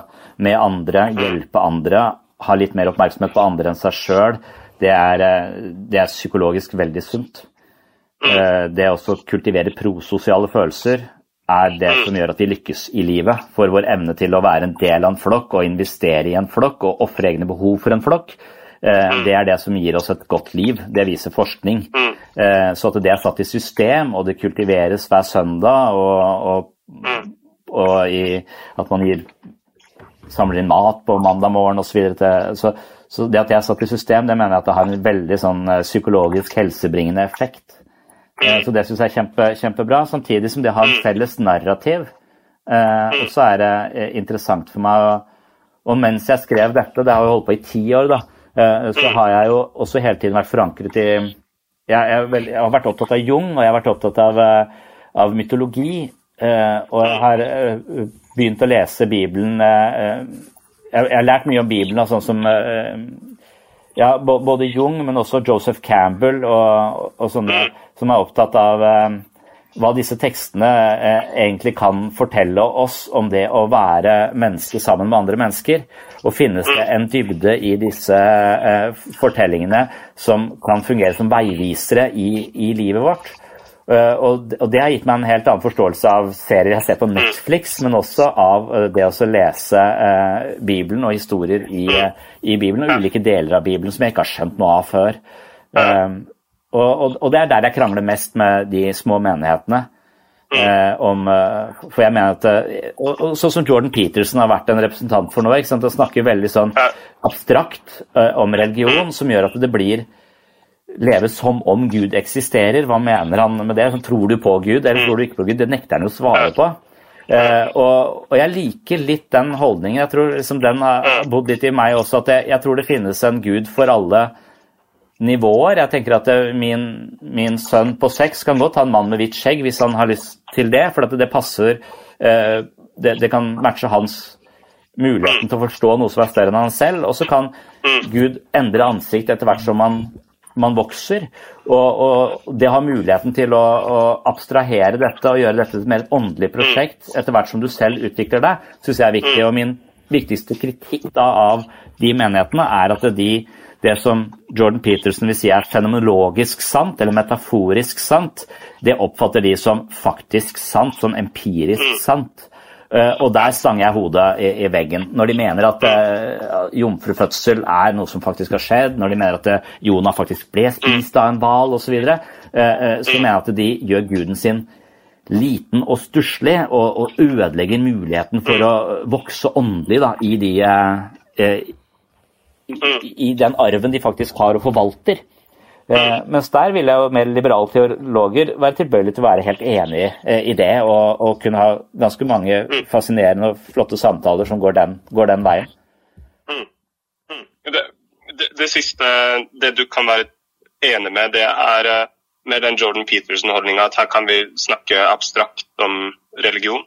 med andre, hjelpe andre, ha litt mer oppmerksomhet på andre enn seg sjøl, det, eh, det er psykologisk veldig sunt. Det Det å kultivere prososiale følelser er det som gjør at vi lykkes i livet. For vår evne til å være en del av en flokk og investere i en flokk og ofre egne behov for en flokk, eh, det er det som gir oss et godt liv. Det viser forskning. Eh, Så at det er satt i system, og det kultiveres hver søndag, og, og, og i, at man gir samler inn mat på mandag morgen osv. Så, så Så det at jeg er satt i system, det mener jeg at det har en veldig sånn eh, psykologisk helsebringende effekt. Eh, Så det syns jeg er kjempe, kjempebra, samtidig som det har en felles narrativ. Eh, Og så er det eh, interessant for meg Og mens jeg skrev dette, det har jo holdt på i ti år, da, eh, så har jeg jo også hele tiden vært forankret i jeg, veldig- jeg har vært opptatt av Jung, og jeg har vært opptatt av, eh, av mytologi. eh, Og jeg har eh, begynt å lese Bibelen eh, jeg, har lært mye om Bibelen, sånn som eh, ja, både Jung, men også Joseph Campbell og, og sånne som er opptatt av eh, hva disse tekstene eh, egentlig kan fortelle oss om det å være menneske sammen med andre mennesker. Og finnes det en dybde i disse eh, fortellingene som kan fungere som veivisere i, i livet vårt. Uh, og, det har gitt meg en helt annen forståelse av serier jeg ser på Netflix, men også av eh, det å lese uh, Bibelen og historier i, uh, i Bibelen, og ulike deler av Bibelen som jeg ikke har skjønt noe av før. Og, og, og det er der jeg krangler mest med de små menighetene. Eh, om, eh, for jeg mener at eh, og, og Sånn som Jordan Peterson har vært en representant for noe. ikke sant, Han snakker veldig sånn abstrakt eh, om religion, som gjør at det blir leve som om Gud eksisterer. Hva mener han med det? Sånn, tror du på Gud, eller tror du ikke på Gud? Det nekter han jo å svare på. Eh, og, og jeg liker litt den holdningen. Jeg tror liksom den har bodd litt i meg også, at jeg, jeg tror det finnes en Gud for alle nivåer. Jeg tenker at min, min sønn på seks kan godt ha en mann med hvitt skjegg hvis han har lyst til det, for det passer eh, det, det kan matche hans muligheten til å forstå noe som er større enn han selv. Og så kan Gud endre ansikt etter hvert som man, man vokser. Og, og det har muligheten til å, å abstrahere dette og gjøre dette til et mer åndelig prosjekt etter hvert som du selv utvikler deg, syns jeg er viktig. Og min viktigste kritikk da av de menighetene er at de det som Jordan Peterson vil si er fenomenologisk sant, eller metaforisk sant, det oppfatter de som faktisk sant, som empirisk sant. Uh, og der stang jeg hodet i, i, veggen. Når de mener at uh, jomfrufødsel er noe som faktisk har skjedd, når de mener at uh, Jonah faktisk ble spist av en hval osv., så, videre, uh, så mener jeg at de gjør guden sin liten og stusslig og, og, ødelegger muligheten for å vokse åndelig da, i, de, i, i den arven de faktisk har og forvalter. Eh, mens der vil jeg jo mer liberale teologer være tilbøyelig til å være helt enig eh, i det, og, og, kunne ha ganske mange fascinerende og flotte samtaler som går den, går den veien. Mm. Mm. Det, det, det, siste, det du kan være enig med, det er eh, med den Jordan Peterson-holdninga at her kan vi snakke abstrakt om religion?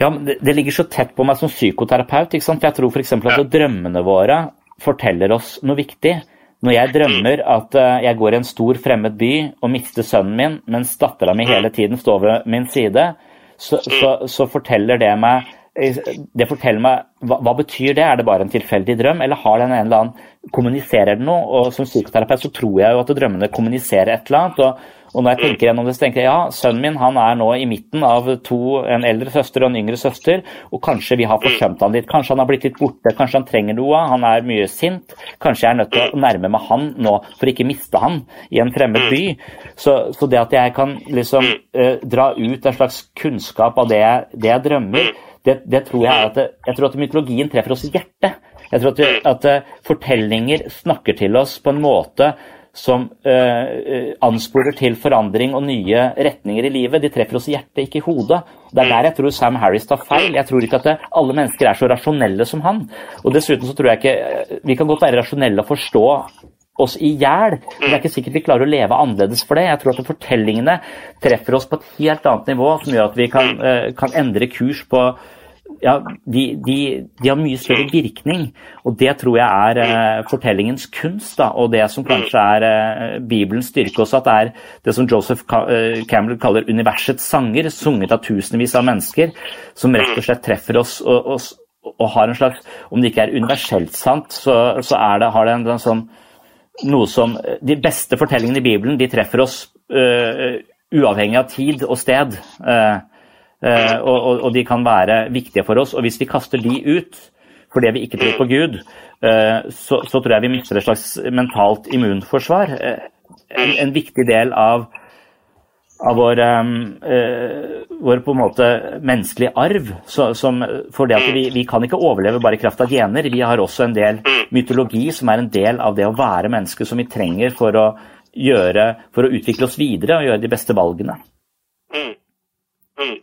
Ja, men det, det ligger så tett på meg som psykoterapeut. ikke sant? For jeg tror f.eks. at ja. drømmene våre forteller oss noe viktig. Når jeg drømmer at eh, jeg går i en stor, fremmed by og mister sønnen min, mens dattera mi hele tiden står ved min side, så, så, så forteller det meg det forteller meg, hva, hva, betyr det? Er det bare en tilfeldig drøm, eller har den en eller annen, kommuniserer den noe? Og Som psykoterapeut så tror jeg jo at drømmene kommuniserer et eller annet. og og når jeg tenker gjennom det, så tenker jeg ja, sønnen min han er nå i midten av to, en eldre søster og en yngre søster, og kanskje vi har forsømt han litt. Kanskje han har blitt litt borte, kanskje han trenger noe, han er mye sint. Kanskje jeg er nødt til å nærme meg han nå for ikke miste han i en fremmed by. Så, så det at jeg kan liksom eh, dra ut en slags kunnskap av det jeg, det jeg drømmer, det, det, tror jeg at, jeg tror at mytologien treffer oss i hjertet. Jeg tror at, at, uh, fortellinger snakker til oss på en måte som eh, ansporer til forandring og nye retninger i livet. De treffer oss i hjertet, ikke i hodet. Det er der jeg tror Sam Harris tar feil. Jeg tror ikke at det, alle mennesker er så rasjonelle som han. Og dessuten så tror jeg ikke Vi kan godt være rasjonelle og forstå oss i hjel. Det er ikke sikkert vi klarer å leve annerledes for det. Jeg tror at fortellingene treffer oss på et helt annet nivå, som gjør at vi kan, kan endre kurs på ja, de, de, de, har mye større virkning. Og det tror jeg er eh, fortellingens kunst, da, og det som kanskje er eh, Bibelens styrke også, at det er det som Joseph eh, Campbell kaller universets sanger, sunget av tusenvis av mennesker, som rett og slett treffer oss og, og, og har en slags Om det ikke er universelt sant, så, så det, har det en, en, sånn noe som De beste fortellingene i Bibelen de treffer oss uh, uavhengig av tid og sted. Uh, Uh, og, og, de kan være viktige for oss. Og hvis vi kaster de ut fordi vi ikke tror på Gud, uh, så, så, tror jeg vi mister et slags mentalt immunforsvar. Uh, en, en, viktig del av, av vår, vår, på en måte menneskelige arv. Så, som, for det at vi, vi, kan ikke overleve bare i kraft av gener. Vi har også en del mytologi som er en del av det å være menneske, som vi trenger for å, gjøre, for å utvikle oss videre og gjøre de beste valgene. Mm. Mm.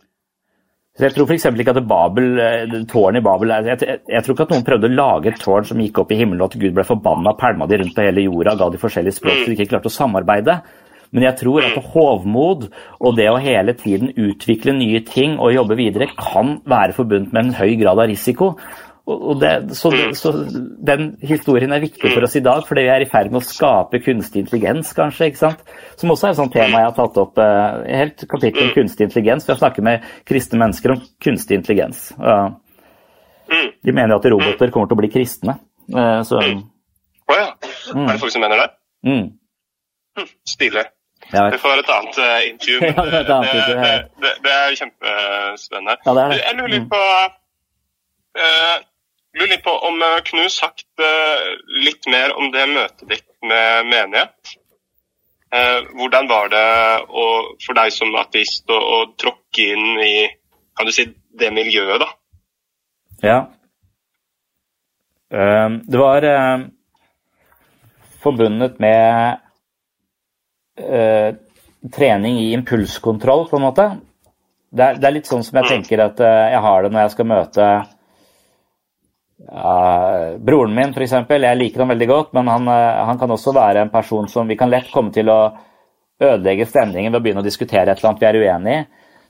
Så Jeg tror f.eks. ikke at Babel, eh, tårnet i Babel jeg, jeg, jeg, tror ikke at noen prøvde å lage et tårn som gikk opp i himmelen, og at Gud ble forbanna pælma de rundt på hele jorda, ga de forskjellige språk så de ikke klarte å samarbeide. Men jeg tror at hovmod og det å hele tiden utvikle nye ting og jobbe videre kan være forbundet med en høy grad av risiko. Det, så, så, Den historien er viktig for oss i dag, fordi vi er i ferd med å skape kunstig intelligens, kanskje. ikke sant? Som også er et sånt tema jeg har tatt opp. Eh, helt kapittel om kunstig intelligens. Vi har snakket med kristne mennesker om kunstig intelligens. De mener at roboter kommer til å bli kristne. Uh, så Å oh, ja. Er det folk som mener det? Mm. Hm, stilig. Det får et annet uh, intervju. Men ja, det, det, det, det, det, er kjempespennende. Ja, er. Jeg lurer litt på uh, lurer litt på om eh, sagt eh, litt mer om det møtet ditt med menighet. Eh, hvordan var det å, for deg som ateist å, å tråkke inn i kan du si, det miljøet, da? Ja. Det var forbundet med trening i impulskontroll, på en måte. Det er, det er litt sånn som jeg mm. tenker at jeg har det når jeg skal møte ja, broren min, f.eks. Jeg liker ham veldig godt, men han, uh, han, kan også være en person som vi kan lett komme til å ødelegge stemningen ved å begynne å diskutere et eller annet vi er uenig i.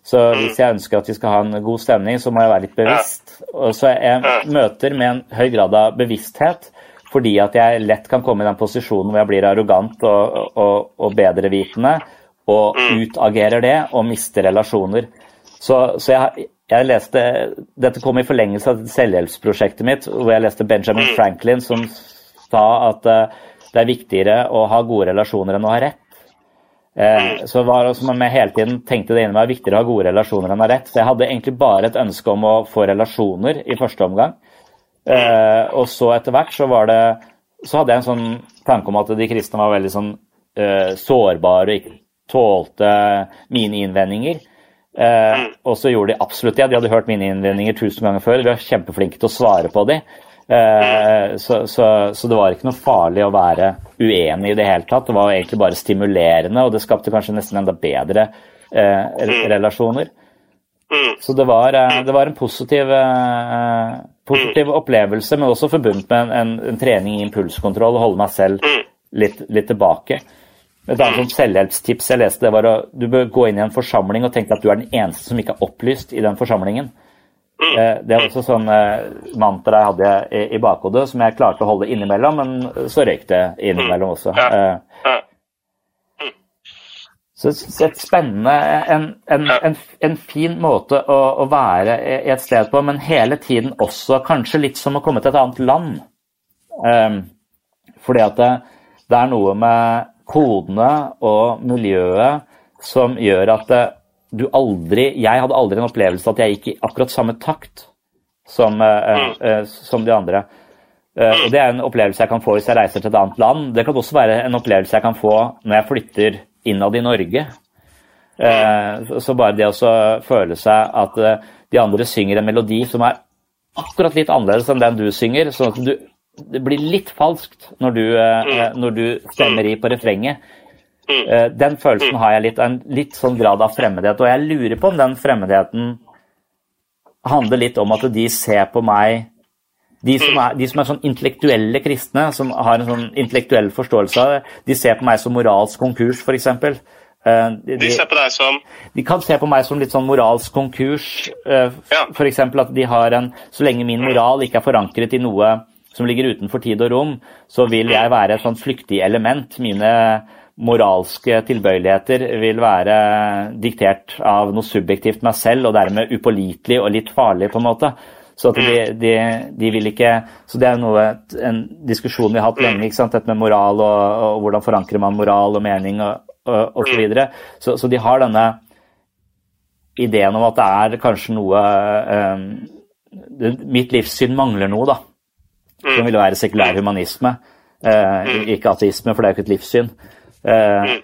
Så hvis jeg ønsker at vi skal ha en god stemning, så må jeg være litt bevisst. Og så jeg møter med en høy grad av bevissthet, fordi at jeg lett kan komme i den posisjonen hvor jeg blir arrogant og, og, og bedrevitende, og utagerer det og mister relasjoner. Så, så jeg, jeg leste, Dette kom i forlengelse av selvhjelpsprosjektet mitt, hvor jeg leste Benjamin mm. Franklin som sa at uh, det er viktigere å ha gode relasjoner enn å ha rett. Eh, så det var som om jeg hele tiden tenkte det inni meg viktigere å ha gode relasjoner enn å ha rett. Så jeg hadde egentlig bare et ønske om å få relasjoner i første omgang. Eh, og så etter hvert så var det Så hadde jeg en sånn tanke om at de kristne var veldig sånn eh, sårbare og ikke tålte mine innvendinger. Eh, og så gjorde de absolutt det. De hadde hørt mine innvendinger tusen ganger før. De var kjempeflinke til å svare på dem. Eh, så, så, så, det var ikke noe farlig å være uenig i det hele tatt. Det var egentlig bare stimulerende, og det skapte kanskje nesten enda bedre eh, relasjoner. Så det var, eh, det var en positiv, eh, positiv, opplevelse, men også forbundet med en, en, en trening i impulskontroll, holde meg selv litt, litt tilbake. Et er sånn selvhjelpstips jeg leste, det var at du bør gå inn i en forsamling og tenke at du er den eneste som ikke er opplyst i den forsamlingen. Eh, det er også sånn eh, mantra jeg hadde i, i bakhodet, som jeg klarte å holde innimellom, men så røyk det innimellom også. Eh, så et spennende en, en, en, en fin måte å, å, være i et sted på, men hele tiden også kanskje litt som å komme til et annet land. Fordi at det, det er noe med kodene og miljøet som gjør at du aldri Jeg hadde aldri en opplevelse at jeg gikk i akkurat samme takt som, eh, eh, som de andre. Eh, og Det er en opplevelse jeg kan få hvis jeg reiser til et annet land. Det kan også være en opplevelse jeg kan få når jeg flytter innad i Norge. Så bare det å føle seg at de andre synger en melodi som er akkurat litt annerledes enn den du synger, sånn at du det blir litt falskt når du, mm. når du stemmer i på refrenget. Mm. Den følelsen har jeg litt, en litt sånn grad av fremmedhet, og jeg lurer på om den fremmedheten handler litt om at de ser på meg de som, er, de som er, sånn intellektuelle kristne, som har en sånn intellektuell forståelse av det, de ser på meg som moralsk konkurs, f.eks. De, de, de ser på deg som De kan se på meg som litt sånn moralsk konkurs. F.eks. at de har en Så lenge min moral ikke er forankret i noe som ligger utenfor tid og rom, så vil jeg være et sånt flyktig element. Mine moralske tilbøyeligheter vil være diktert av noe subjektivt meg selv, og dermed upålitelig og litt farlig, på en måte. Så de, de, de, vil ikke Så det er noe, en diskusjon vi har hatt lenge, ikke sant? dette med moral og, og hvordan forankrer man moral og mening og, og, så videre. Så, så de har denne ideen om at det er kanskje noe um, Mitt livssyn mangler noe, da som mm. ville være sekulær humanisme. Eh, mm. ikke ateisme, for det er jo ikke et livssyn. Eh, mm.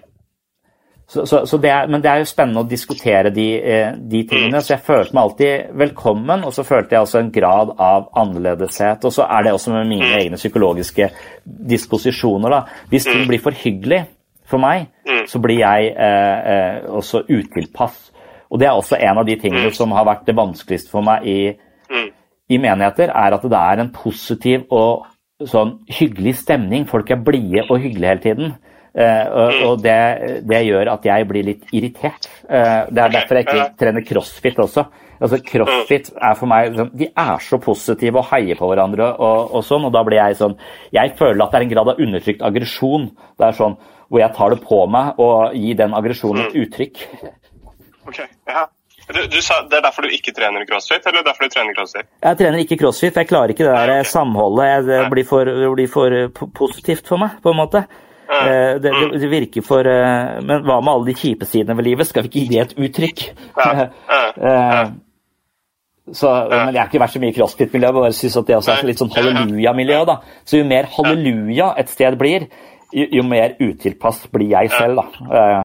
så, så, så det er, men det er jo spennende å diskutere de, eh, de, tingene, så jeg følte meg alltid velkommen. Og så følte jeg også en grad av annerledeshet. Og så er det også med mine egne psykologiske disposisjoner. da. Hvis ting blir for hyggelig for meg, så blir jeg eh, eh, også utilpass. Og det er også en av de tingene som har vært det vanskeligste for meg i i menigheter, er at det er en positiv og sånn hyggelig stemning. Folk er blide og hyggelige hele tiden. Uh, og, det, det, gjør at jeg blir litt irritert. Uh, det er derfor jeg ikke trener crossfit også. Altså Crossfit er for meg sånn, De er så positive og heier på hverandre og, og, sånn, og da blir jeg sånn Jeg føler at det er en grad av undertrykt aggresjon. Det er sånn hvor jeg tar det på meg og gir den aggresjonen et uttrykk. Ok, ja. Du, du, sa Det er derfor du ikke trener crossfit, eller derfor du trener crossfit? Jeg trener ikke crossfit, for jeg klarer ikke det der okay. samholdet. Det blir, for, det blir for eh, positivt for meg, på en måte. Uh, det, det, det, virker for uh, Men hva med alle de kjipe sidene ved livet? Skal vi ikke gi det et uttrykk? uh, så, men jeg har ikke vært så mye i crossfit-miljø. Bare synes at det også er litt sånn halleluja-miljø. da. Så jo mer halleluja et sted blir, jo, jo mer utilpass blir jeg selv. da.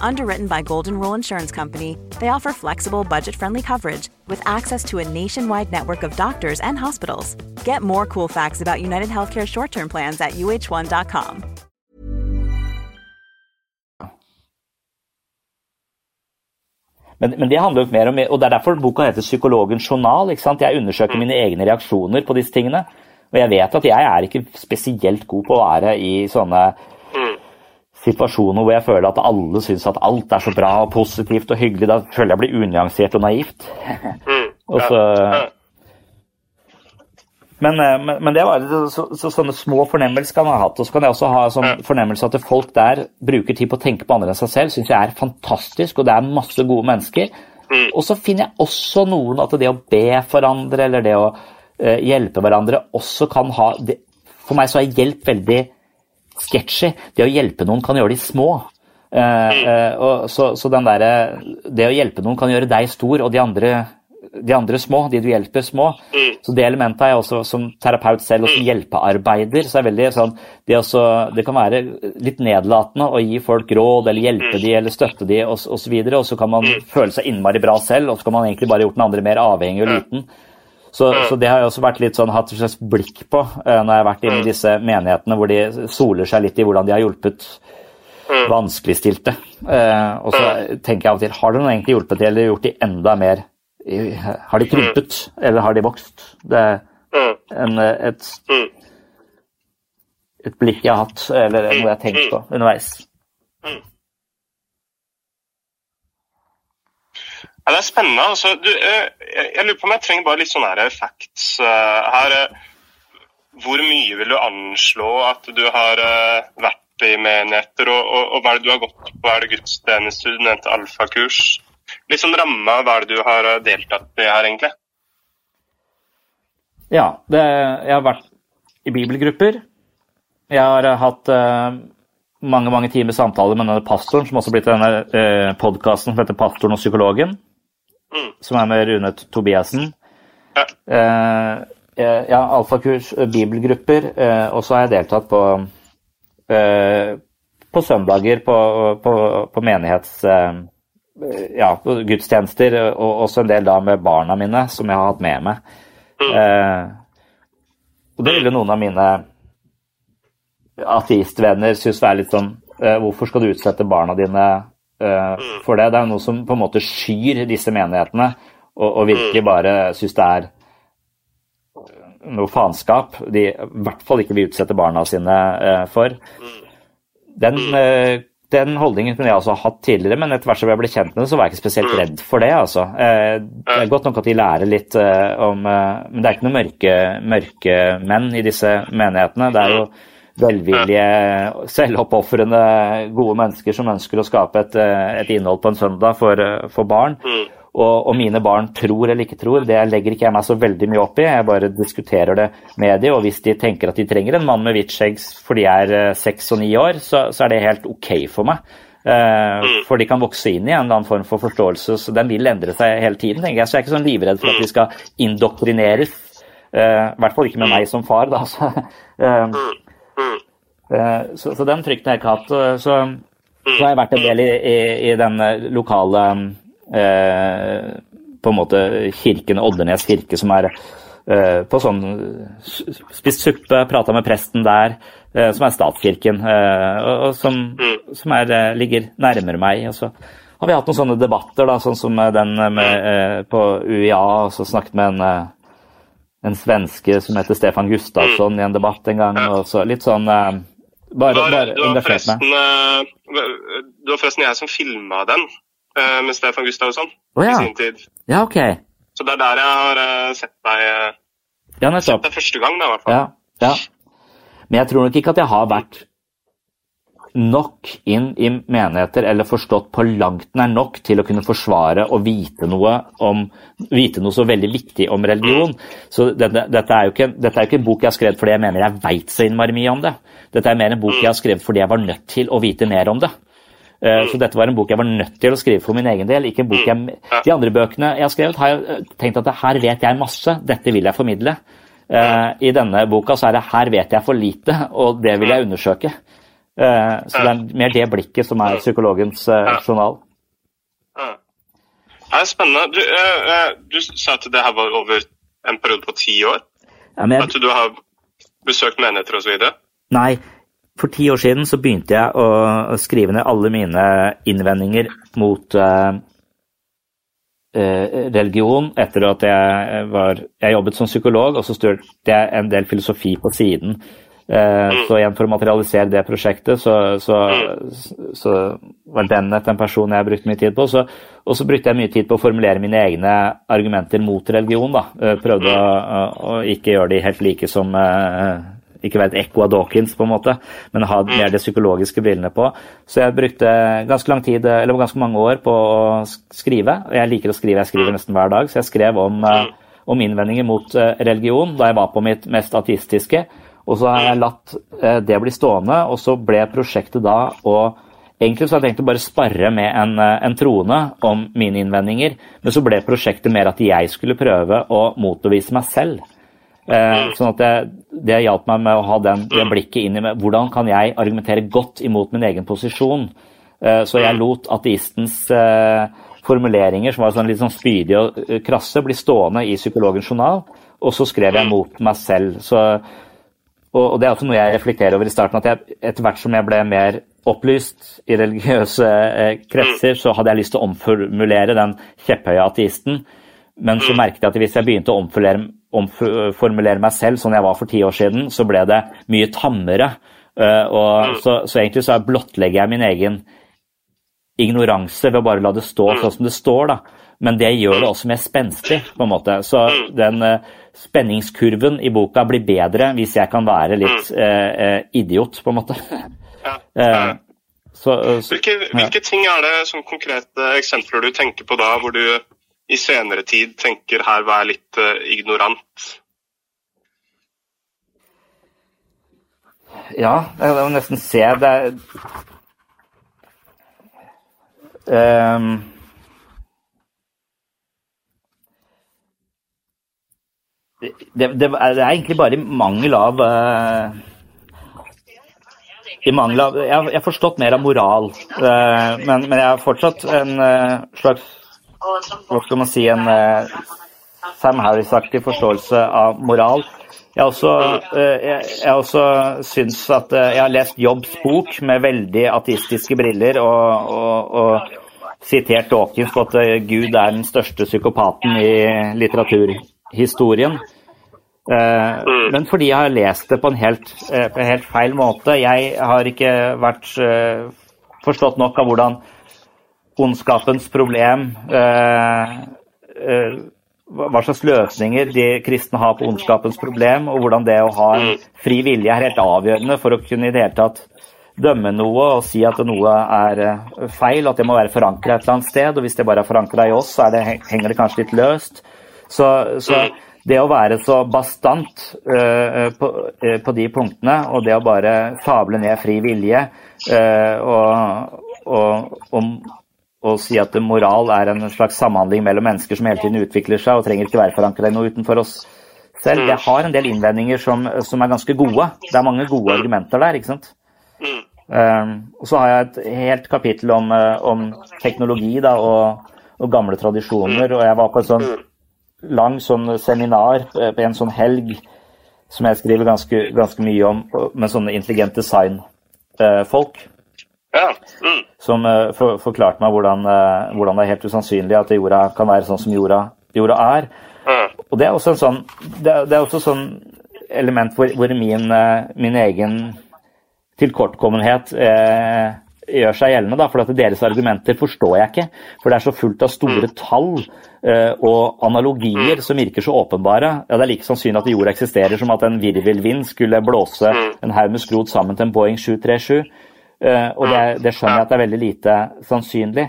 Underwritten by Golden Rule Insurance Company, they offer flexible, budget friendly coverage with access to a nationwide network of doctors and hospitals. Get more cool facts about United Healthcare short term plans at uh1.com. Men, men, det handler jo mer om, og det er derfor boka heter 'Psykologens journal'. ikke sant? Jeg undersøker mine egne reaksjoner på disse tingene. Og jeg vet at jeg er ikke spesielt god på å være i sånne situasjoner hvor jeg føler at alle syns at alt er så bra og positivt og hyggelig. Da føler jeg blir unyansert og naivt. og så men, eh, men, men, det var så, så, sånne små fornemmelser kan jeg ha hatt. Og så kan jeg også ha sånn fornemmelse at folk der bruker tid på å tenke på andre enn seg selv. syns jeg er fantastisk, og det er masse gode mennesker. Mm. Og så finner jeg også noen at det å be for andre, eller det å eh, hjelpe hverandre, også kan ha det, For meg så er hjelp veldig sketchy. Det å hjelpe noen kan gjøre de små. Uh, uh, så, så den der, det å hjelpe noen kan gjøre deg stor, og de andre de andre små, de du hjelper, små. Mm. Så Det elementet er jeg også som terapeut selv og som mm. hjelpearbeider. så er veldig sånn, det, også, det, kan være litt nedlatende å gi folk råd eller hjelpe mm. de eller støtte de osv. Og, så videre, og så kan man føle seg innmari bra selv, og så kan man egentlig bare gjort den andre mer avhengig og liten. Så, så, det har jeg også vært litt sånn, hatt et slags blikk på uh, når jeg har vært inne i disse menighetene hvor de soler seg litt i hvordan de har hjulpet vanskeligstilte. Uh, og så tenker jeg av og til har de egentlig hjulpet til, eller gjort de enda mer har de krympet, eller har de vokst? Det er en, et, et blikk jeg har hatt, eller noe jeg har tenkt på underveis. Ja, det er spennende. Altså, du, eh, jeg, lurer på om jeg trenger bare litt sånne facts uh, her. Hvor mye vil du anslå at du har vært i menigheter, og, og, og, hva er det du har gått på? Er det gudstjeneste, du nevnte alfakurs? liksom ramme av hva du har eh, deltatt i her, egentlig? Ja, det, jeg har vært i bibelgrupper. Jeg har hatt uh, mange mange timer samtaler med denne pastoren, som også har blitt denne uh, podkasten som heter 'Pastoren og psykologen', mm. som er med Rune Tobiassen. Ja. Uh, ja, alfakurs, bibelgrupper, og så har jeg deltatt på på søndager på, på, på menighets ja, gudstjenester, og også en del da med barna mine, som jeg har hatt med meg. Mm. Eh, og det ville noen av mine ateistvenner synes være litt sånn eh, Hvorfor skal du utsette barna dine eh. For det? Det er noe som på en måte skyr disse menighetene, og, og virkelig mm. bare synes det er noe faenskap de i hvert fall ikke vil utsette barna sine eh, for. Mm. Den eh, den holdningen kunne jeg også hatt tidligere, men etter hvert som jeg ble kjent med det, så var jeg ikke spesielt mm. redd for det. altså. Eh, det er godt nok at de lærer litt eh, om eh, Men det er ikke noen mørke, mørke menn i disse menighetene. Det er jo velvillige, selvoppofrende, gode mennesker som ønsker å skape et, et innhold på en søndag for, for barn. Mm. Og, og, mine barn tror eller ikke tror, det legger ikke jeg meg så veldig mye opp i. Jeg bare diskuterer det med dem, og hvis de tenker at de trenger en mann med hvitt skjegg fordi de er eh, seks og ni år, så, så, er det helt ok for meg. Uh, for de kan vokse inn i en eller annen form for forståelse, så den vil endre seg hele tiden. tenker jeg. Så jeg er ikke sånn livredd for at vi skal indoktrineres. I hvert fall ikke med meg som far, da. Så, så, så den frykten har jeg ikke hatt. Så, så, har jeg vært en del i, i, i den lokale Eh, på en måte kirken, Oddernes kirke, som er eh, på sånn Spist suppe, prata med presten der, eh, som er statskirken, og, som, som er, ligger nærmere meg. og så har vi hatt noen sånne debatter, da, sånn som den med, på UiA, og så snakket med en, en svenske som heter Stefan Gustavsson i en debatt en gang. og så Litt sånn bare, bare engasjert meg. Det var forresten jeg som filma den. Eh, med Stefan Gustavsson oh, ja. i sin tid. Ja, ok. Så det er der jeg har uh, sett deg ja, sett deg første gang, da, i hvert fall. Ja, ja. Men jeg tror nok ikke at jeg har vært nok inn i menigheter, eller forstått på langt nær nok til å kunne forsvare og vite noe, om, vite noe så veldig viktig om religion. Så dette, dette, er jo ikke, dette er ikke en bok jeg har skrevet fordi jeg mener jeg veit så innmari mye om det. Dette er mer en bok jeg har skrevet fordi jeg var nødt til å vite mer om det. Eh, så dette var en bok jeg var nødt til å skrive for min egen del. ikke en bok jeg, De andre bøkene jeg har skrevet, har jeg tenkt at her vet jeg masse, dette vil jeg formidle. Uh, I denne boka så er det 'her vet jeg for lite', og det vil jeg undersøke. Uh, så det er mer det blikket som er psykologens uh, journal. Det er spennende. Du, du, sa at det her var over en periode på ti år? Ja, jeg... At du har besøkt menigheter osv.? Nei, for ti år siden så begynte jeg å skrive ned alle mine innvendinger mot Eh, religion etter at jeg var Jeg jobbet som psykolog, og så studerte jeg en del filosofi på siden. Eh, så igjen for å materialisere det prosjektet, så, så, så var Bennett en person jeg brukte mye tid på. Så, og så brukte jeg mye tid på å formulere mine egne argumenter mot religion. da. Eh, prøvde å, å ikke gjøre de helt like som ikke være et ekko av Dawkins, på en måte, men ha mer de psykologiske brillene på. Så jeg brukte ganske lang tid, eller ganske mange år på å skrive. og Jeg liker å skrive, jeg skriver nesten hver dag, så jeg skrev om, eh, om innvendinger mot eh, religion da jeg var på mitt mest ateistiske. Og så har jeg latt eh, det bli stående, og så ble prosjektet da å Egentlig så hadde jeg tenkt å bare sparre med en, en troende om mine innvendinger, men så ble prosjektet mer at jeg skulle prøve å motbevise meg selv. Eh, sånn at det, det hjalp meg med å ha den, det blikket inn i meg. Hvordan kan jeg argumentere godt imot min egen posisjon? Eh, så jeg lot ateistens eh, formuleringer, som var sånn litt sånn spydige og eh, krasse, bli stående i psykologens journal, og så skrev jeg mot meg selv. Så, og, og, det er også noe jeg reflekterer over i starten, at jeg, etter hvert som jeg ble mer opplyst i religiøse eh, kretser, så hadde jeg lyst til å omformulere den kjepphøye ateisten. Men så merket jeg at hvis jeg begynte å omformulere omformulere meg selv sånn jeg var for ti år siden, så ble det mye tammere. Eh, og, så, så, egentlig så blottlegger jeg min egen ignoranse ved å bare la det stå sånn som det står. da. Men det gjør det også mer spenstig, på en måte. Så den uh, spenningskurven i boka blir bedre hvis jeg kan være litt eh, idiot, på en måte. uh, så, hvilke, hvilke, ting er det som konkrete eksempler du tenker på da, hvor du i senere tid tenker her være litt uh, ignorant? Ja, jeg må nesten se. Det um, det, det, det, er egentlig bare i mangel av uh, i mangel av Jeg har forstått mer av moral, uh, men, men, jeg har fortsatt en uh, slags hva skal man si, en Sam Harris-aktig forståelse av moral. Jeg også, uh, jeg, jeg også syns at jeg har lest Jobbs bok med veldig ateistiske briller og, og, og sitert Dawkins på at Gud er den største psykopaten i litteraturhistorien. Men fordi jeg har lest det på en helt, på en helt feil måte. Jeg har ikke vært forstått nok av hvordan ondskapens problem, eh, eh, hva slags løsninger de kristne har på ondskapens problem, og hvordan det å ha en fri vilje er helt avgjørende for å kunne i det hele tatt dømme noe og si at noe er eh, feil, at det må være forankra et eller annet sted. Og hvis det bare er forankra i oss, så det, henger det kanskje litt løst. Så, så det å være så bastant uh, på, uh, på, de punktene, og det å bare fable ned fri vilje uh, og, og, og, og si at moral er en slags samhandling mellom mennesker som hele tiden utvikler seg og trenger ikke være forankret i noe utenfor oss selv. Jeg har en del innvendinger som, som, er ganske gode. Det er mange gode argumenter der, ikke sant. Um, og så har jeg et helt kapittel om, om teknologi da, og, og, gamle tradisjoner. Og jeg var på en sånn lang sånn seminar på en sånn helg som jeg skriver ganske, ganske mye om, med sånne intelligent design-folk. Uh, ja. Mm. Som uh, for, forklarte meg hvordan, hvordan, det er helt usannsynlig at jorda kan være sånn som jorda, jorda er. Mm. Og det er også en sånn, det, det er også sånn element hvor, hvor min, min, egen tilkortkommenhet gjør seg gjeldende. Da, for at deres argumenter forstår jeg ikke. For det er så fullt av store tall tall og analogier som virker så åpenbare. Ja, Det er like sannsynlig at jorda eksisterer som at en virvelvind skulle blåse en haug med skrot sammen til en Boeing 737. Uh, og det, det, skjønner jeg at det er veldig lite sannsynlig.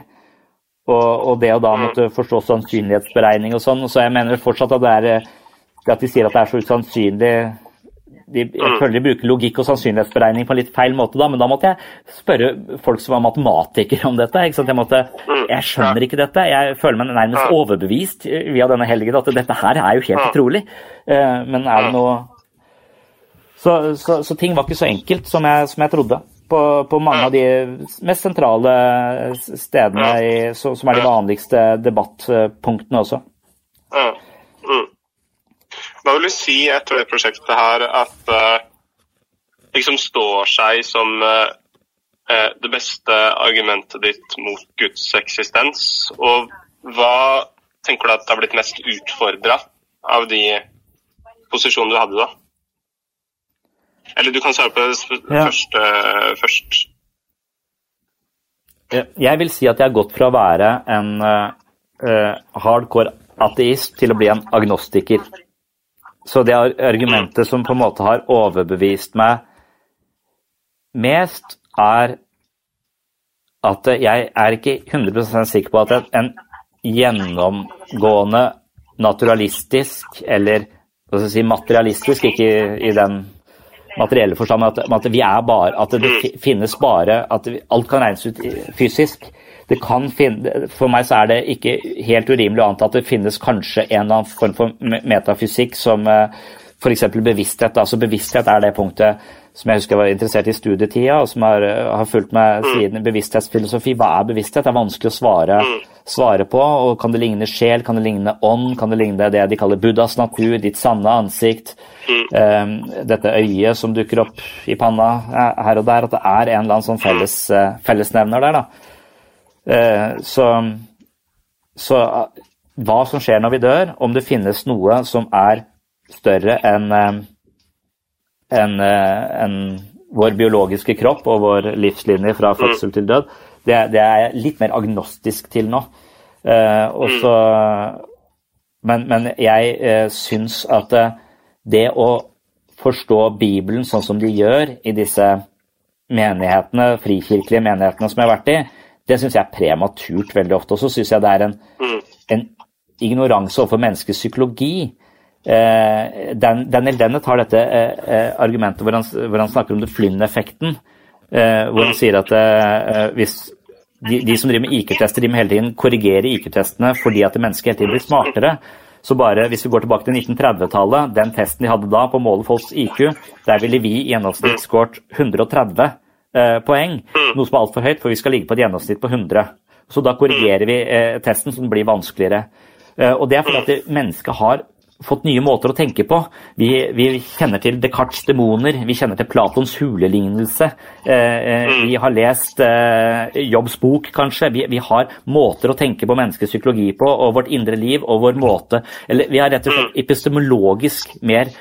Og, og det å da måtte forstå sannsynlighetsberegning og sånn. Så jeg mener fortsatt at det er at de sier at det er så usannsynlig de, jeg føler de bruker logikk og sannsynlighetsberegning på en litt feil måte, da, men da måtte jeg spørre folk som var matematikere om dette. Jeg, måtte, jeg, skjønner ikke dette. Jeg føler meg nærmest overbevist via denne helgen at dette her er jo helt utrolig. Eh, men er det noe så, så, så ting var ikke så enkelt som jeg, som jeg trodde. På, på, mange av de mest sentrale stedene i, som er de vanligste debattpunktene også. Hva vil du si etter det prosjektet her at uh, liksom står seg som uh, det beste argumentet ditt mot Guds eksistens? Og hva tenker du at det har blitt mest utfordra av de posisjonene du hadde da? Eller du kan svare på det ja. første først. Jeg vil si at jeg har gått fra å være en uh, hardcore ateist til å bli en agnostiker. Så det argumentet som på en måte har overbevist meg mest, er at jeg er ikke 100 sikker på at en gjennomgående naturalistisk, eller hva skal jeg si, materialistisk, ikke i den materielle forstand, at, at vi er bare, at det finnes bare at alt kan regnes ut fysisk det kan finne, For meg så er det ikke helt urimelig å anta at det finnes kanskje en eller annen form for metafysikk som eh, f.eks. bevissthet. altså Bevissthet er det punktet som jeg husker jeg var interessert i studietida, og som har, har fulgt meg mm. siden bevissthetsfilosofi. Hva er bevissthet? Det er vanskelig å svare, mm. svare, på. og Kan det ligne sjel, kan det ligne ånd, kan det ligne det de kaller Buddhas natur, ditt sanne ansikt? Um, dette øyet som dukker opp i panna her og der. At det er en eller annen sånn felles, fellesnevner der. da. Eh, så, så, hva som skjer når vi dør, om det finnes noe som er større enn en, en eh, vår biologiske kropp og vår livslinje fra mm. fødsel til død, det, det er jeg litt mer agnostisk til nå. Eh, også, men, men, jeg eh, syns at det å forstå Bibelen sånn som de gjør i disse menighetene, frikirkelige menighetene som jeg har vært i, det syns jeg er prematurt veldig ofte. Og så syns jeg det er en, mm. en ignoranse overfor menneskets psykologi. Eh, Daniel Dennett har dette eh, eh, argumentet hvor han, hvor han, snakker om det Flynn-effekten. Eh, hvor han mm. sier at eh, hvis de, de, som driver med IQ-tester, de må hele tiden korrigere IQ-testene fordi at mennesket hele tiden blir smartere. Så bare hvis vi går tilbake til 1930-tallet, den testen de hadde da på å måle folks IQ, der ville vi i gjennomsnitt skåret 130 eh, poeng, mm. noe som er altfor høyt, for vi skal ligge på et gjennomsnitt på 100. Så da korrigerer vi eh, testen, så den blir vanskeligere. Eh, og det er fordi at mennesket har fått nye måter å tenke på. Vi, vi, kjenner til Descartes' demoner, vi kjenner til Platons hulelignelse. Eh, eh mm. vi har lest eh, Jobbs bok, kanskje. Vi, vi, har måter å tenke på menneskets psykologi på, og vårt indre liv og vår måte Eller vi har rett og slett mm. epistemologisk mer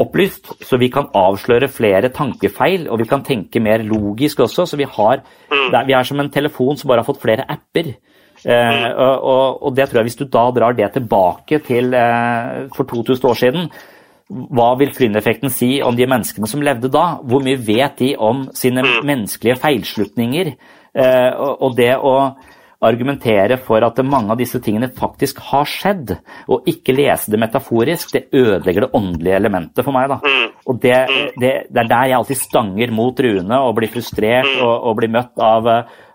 opplyst, så vi kan avsløre flere tankefeil, og vi kan tenke mer logisk også. Så vi, har, er, vi er som en telefon som bare har fått flere apper. Eh, og, og, det tror jeg Hvis du da drar det tilbake til eh, for 2000 år siden, hva vil Flynn-effekten si om de menneskene som levde da? Hvor mye vet de om sine mm. menneskelige feilslutninger? Eh, og, og det å argumentere for at mange av disse tingene faktisk har skjedd, og ikke lese det metaforisk, det ødelegger det åndelige elementet for meg. Da. Mm. Og det, det, det er der jeg alltid stanger mot Rune og blir frustrert mm. og, og blir møtt av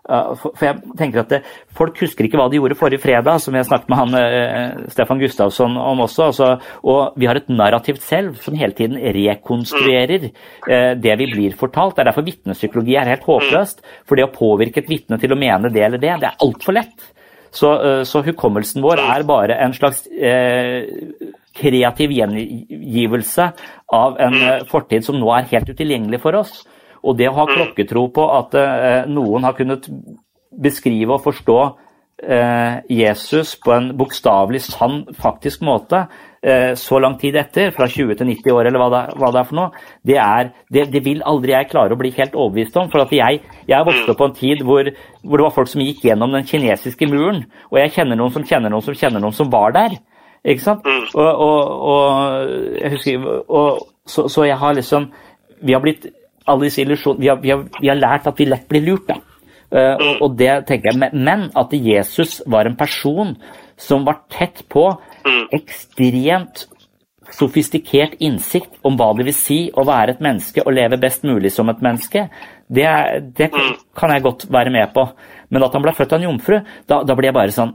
for jeg tenker at det, Folk husker ikke hva de gjorde forrige fredag, som jeg snakket med han, eh, Stefan Gustavsson om også. Altså, og vi har et narrativt selv som hele tiden rekonstruerer eh, det vi blir fortalt. Det er derfor vitnepsykologi er helt håpløst. For det å påvirke et vitne til å mene det eller det, det er altfor lett. Så, eh, så, hukommelsen vår er bare en slags eh, kreativ gjengivelse av en fortid som nå er helt utilgjengelig for oss. Og det å ha klokketro på at eh, noen har kunnet beskrive og forstå eh, Jesus på en bokstavelig sann, faktisk måte eh, så lang tid etter, fra 20 til 90 år eller hva det, hva det er for noe, det, er, det, det, vil aldri jeg klare å bli helt overbevist om. For at jeg, jeg vokste opp på en tid hvor, hvor, det var folk som gikk gjennom den kinesiske muren. Og jeg kjenner noen som kjenner noen som kjenner noen som var der. Ikke sant? Og, og, og jeg husker, og, så, så jeg har liksom Vi har blitt alle disse illusjonene vi, har- vi, vi har lært at vi lett blir lurt, da. Uh, og, det tenker jeg, men- at Jesus var en person som var tett på ekstremt sofistikert innsikt om hva det vil si å være et menneske og leve best mulig som et menneske, det, det kan jeg godt være med på. Men at han ble født av en jomfru, da, da blir jeg bare sånn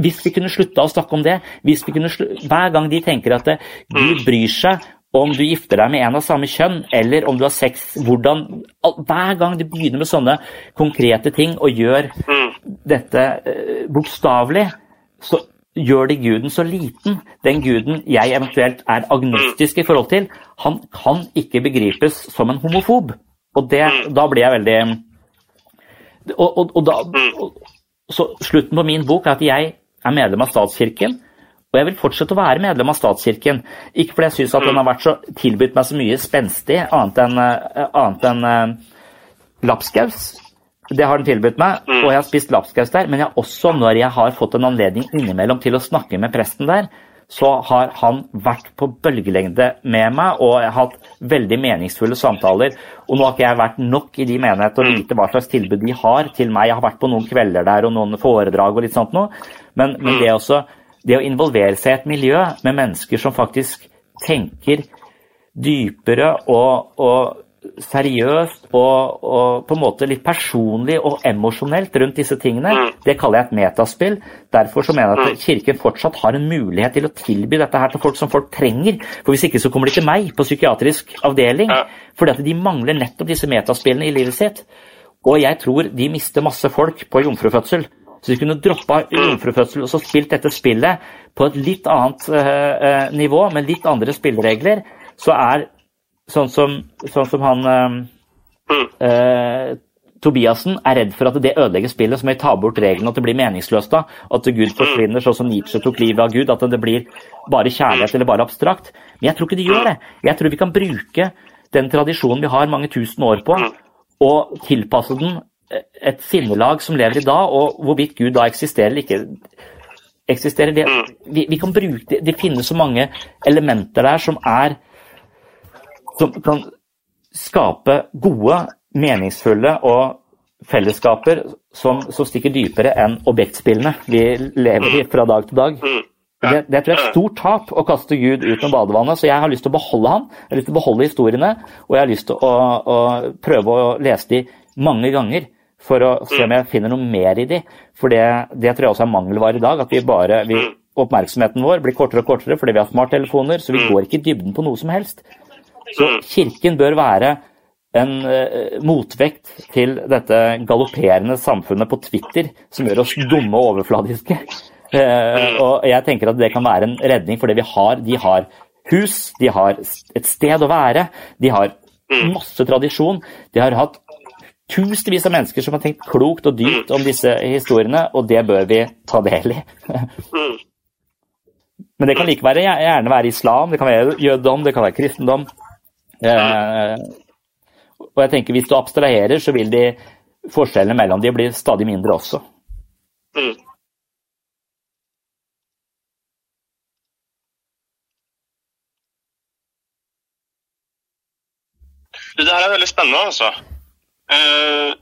Hvis vi kunne slutta å snakke om det, hvis vi kunne hver gang de tenker at det, Gud bryr seg om du gifter deg med en av samme kjønn, eller om du har sex hvordan, Hver gang du begynner med sånne konkrete ting og gjør dette eh, bokstavelig, så gjør det guden så liten. Den guden jeg eventuelt er agnostisk i forhold til, han kan ikke begripes som en homofob. Og det, da blir jeg veldig og, og, og da, og, så Slutten på min bok er at jeg er medlem av statskirken. Og jeg vil fortsette å være medlem av statskirken. Ikke fordi jeg syns at den har vært så tilbudt meg så mye spenstig, annet enn eh, annet enn, uh, lapskaus. Det har den tilbudt meg, og jeg har spist lapskaus der. Men jeg også, når jeg har fått en anledning innimellom til å snakke med presten der, så har han vært på bølgelengde med meg, og jeg har hatt veldig meningsfulle samtaler. Og nå har ikke jeg vært nok i de menighetene og vite hva slags tilbud de har til meg. Jeg har vært på noen kvelder der og noen foredrag og litt sånt noe. Men, men det, også, det å involvere seg i et miljø med mennesker som faktisk tenker dypere og, og seriøst og, og på en måte litt personlig og emosjonelt rundt disse tingene, det kaller jeg et metaspill. Derfor så mener jeg at Kirken fortsatt har en mulighet til å tilby dette her til folk som folk trenger. For Hvis ikke så kommer de til meg på psykiatrisk avdeling. Fordi at de mangler nettopp disse metaspillene i livet sitt. Og jeg tror de mister masse folk på jomfrufødsel. Så de kunne droppa jomfrufødsel og så spilt dette spillet på et litt annet eh, nivå, med litt andre spilleregler, så er sånn som, sånn som han uh, uh, Tobiassen er redd for at det ødelegger spillet, så må vi ta bort reglene, at det blir meningsløst da. At Gud forsvinner, sånn som Nietzsche tok livet av Gud. At det blir bare kjærlighet eller bare abstrakt. Men jeg tror ikke det gjør det. Jeg tror vi kan bruke den tradisjonen vi har mange tusen år på, og tilpasse den et sinnelag som lever i dag, og hvorvidt Gud da eksisterer eller ikke eksisterer. Det, vi, vi kan bruke det, det finnes så mange elementer der som er som kan skape gode, meningsfulle og fellesskaper som, som stikker dypere enn objektspillene vi lever i fra dag til dag. Det, det tror jeg er et stort tap å kaste Gud ut med badevannet, så jeg har lyst til å beholde han. Jeg har lyst til å beholde historiene, og jeg har lyst til å, å prøve å lese de mange ganger for å se om jeg finner noe mer i de. For det, det tror jeg også er mangelvare i dag. At vi bare, vi, oppmerksomheten vår blir kortere og kortere fordi vi har smarttelefoner, så vi går ikke i dybden på noe som helst. Så Kirken bør være en uh, motvekt til dette galopperende samfunnet på Twitter som gjør oss dumme og overfladiske. Uh, og jeg tenker at det kan være en redning for det vi har. De har hus, de har et sted å være, de har masse tradisjon. De har hatt tusenvis av mennesker som har tenkt klokt og dypt om disse historiene, og det bør vi ta del i. Men det kan like være, gjerne være islam, det kan være jødedom, det kan være kristendom. Eh, og jeg tenker Hvis du abstraherer, så vil de forskjellene mellom de bli stadig mindre også. Det her er veldig spennende, altså. Eh,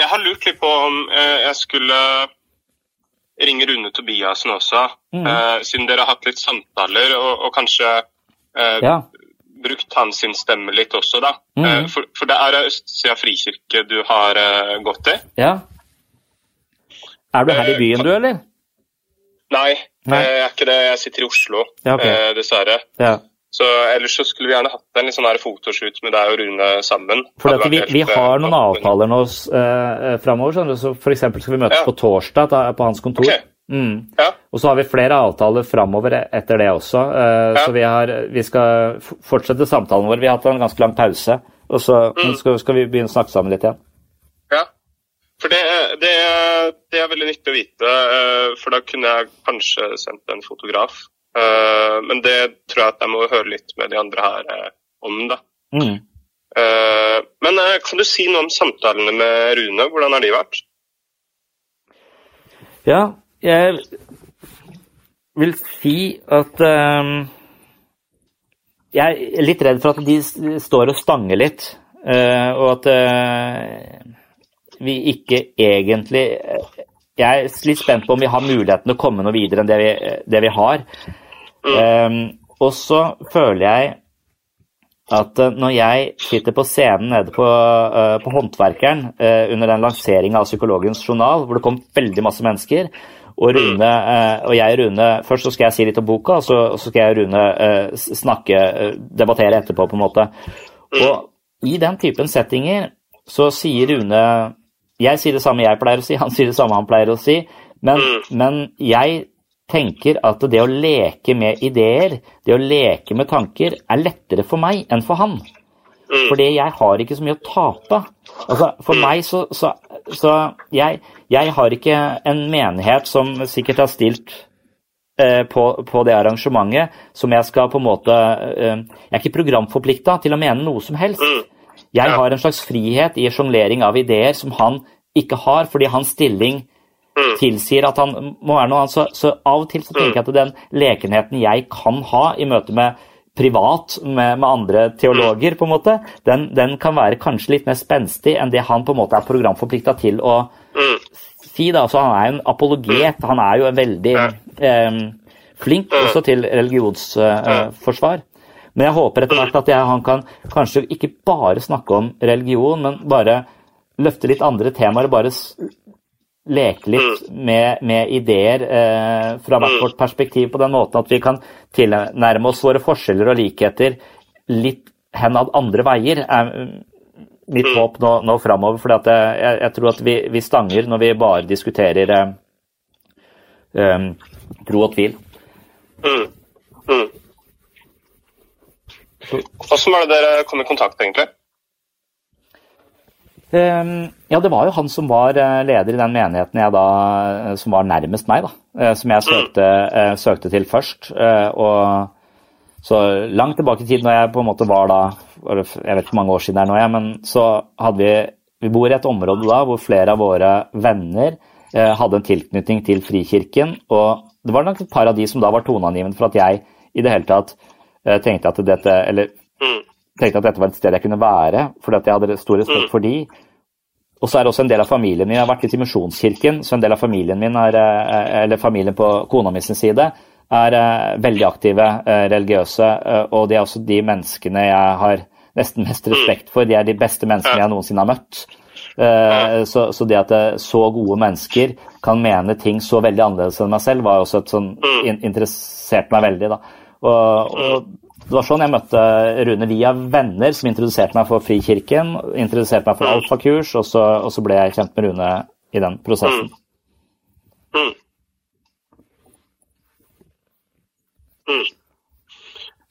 jeg har lurt litt på om eh, jeg skulle ringe Rune Tobiassen også, Mm. eh, siden dere har hatt litt samtaler, og, og kanskje eh, Ja. brukt hans stemme litt også, da. Eh, for, for det er Østsida frikirke du har gått i? Ja. Er du her i byen, du, eller? Nei, Nei. jeg er ikke det. Jeg sitter i Oslo, Ja, ok. eh, dessverre. Ja. Så Ellers så skulle vi gjerne hatt en litt sånn her fotoshoot med deg og Rune sammen. For vi, vi eh, har noen avtaler nå eh, framover. skjønner du, Så eksempel skal vi møtes Ja. på torsdag da, på hans kontor. Okay. Mm. Ja. Og så har vi flere avtaler framover etter det også. eh, Ja. Så vi, har, vi skal fortsette samtalen vår. Vi har hatt en ganske lang pause. Og så Mm. skal, skal vi begynne å snakke sammen litt igjen. Ja. For det, det, det er veldig nyttig å vite, eh, for da kunne jeg kanskje sendt en fotograf. Eh, Men det tror jeg at jeg må høre litt med de andre her eh, om, da. Mm. Eh, Men kan du si noe om samtalene med Rune? Hvordan har de vært? Ja, jeg vil si at ehm, jeg er litt redd for at de står og stanger litt, uh, og at uh, vi ikke egentlig Jeg er litt spent på om vi har muligheten til å komme noe videre enn det vi, det vi har. Um, og så føler jeg at uh, når jeg sitter på scenen nede på, uh, på Håndverkeren uh, under den lanseringen av Psykologens journal, hvor det kom veldig masse mennesker, og, Rune, og jeg Rune Først så skal jeg si litt om boka, og så, og så skal jeg Rune snakke, debattere etterpå, på en måte. Og i den typen settinger så sier Rune Jeg sier det samme jeg pleier å si, han sier det samme han pleier å si, men, men jeg tenker at det å leke med ideer, det å leke med tanker, er lettere for meg enn for han. Fordi jeg har ikke så mye å tape. Altså, for meg så, så, så jeg, jeg, har ikke en menighet som sikkert har stilt eh, på, på, det arrangementet som jeg skal på en måte eh, Jeg er ikke programforplikta til å mene noe som helst. Jeg har en slags frihet i sjonglering av ideer som han ikke har, fordi hans stilling Mm. Tilsier at han må være noe annet. Så, så, av og til så tenker jeg at den lekenheten jeg kan ha i møte med privat med, med andre teologer, på en måte, den, den, kan være kanskje litt mer spenstig enn det han på en måte er programforplikta til å mm. si. da, så Han er jo en apologet. Han er jo en veldig eh, flink mm. også til religionsforsvar. Eh, men jeg håper etter hvert at jeg, han kan kanskje ikke bare snakke om religion, men bare løfte litt andre temaer. Bare leke litt mm. med, med ideer eh, fra hvert mm. vårt perspektiv på den måten at vi kan tilnærme oss våre forskjeller og likheter litt henad andre veier, er mitt mm. håp nå, nå framover. For jeg, jeg, tror at vi, vi, stanger når vi bare diskuterer eh, um, tro og tvil. Mm. Mm. Var det dere kom i kontakt, egentlig? Ehm, ja, det var jo han som var eh, leder i den menigheten jeg da, eh, som var nærmest meg, da. Eh, som jeg søkte, søkte til først. Og så langt tilbake i tid, når jeg på en måte var da Jeg vet ikke hvor mange år siden det er nå, jeg, men så hadde vi Vi bor i et område da hvor flere av våre venner hadde en tilknytning til Frikirken. Og det var nok et par av de som da var toneangivende for at jeg i det hele tatt tenkte at dette Eller tenkte at dette var et sted jeg kunne være, fordi at jeg hadde stor respekt mm. for de. Og så er det også en del av familien min Jeg har vært litt i Misjonskirken, så en del av familien min, er, eh, eller familien på kona mi sin side, er eh, veldig aktive eh, religiøse. Og de er også de menneskene jeg har nesten mest mm. respekt for. De er de beste menneskene jeg noensinne har møtt. Så, så, det at så gode mennesker kan mene ting så veldig annerledes enn meg selv, var også et sånn interesserte interessert meg veldig. da. Og, og det var sånn jeg møtte Rune via venner som introduserte meg for Frikirken, introduserte meg for mm. alfakurs, og så, og så ble jeg kjent med Rune i den prosessen. Mm. Mm. Mm.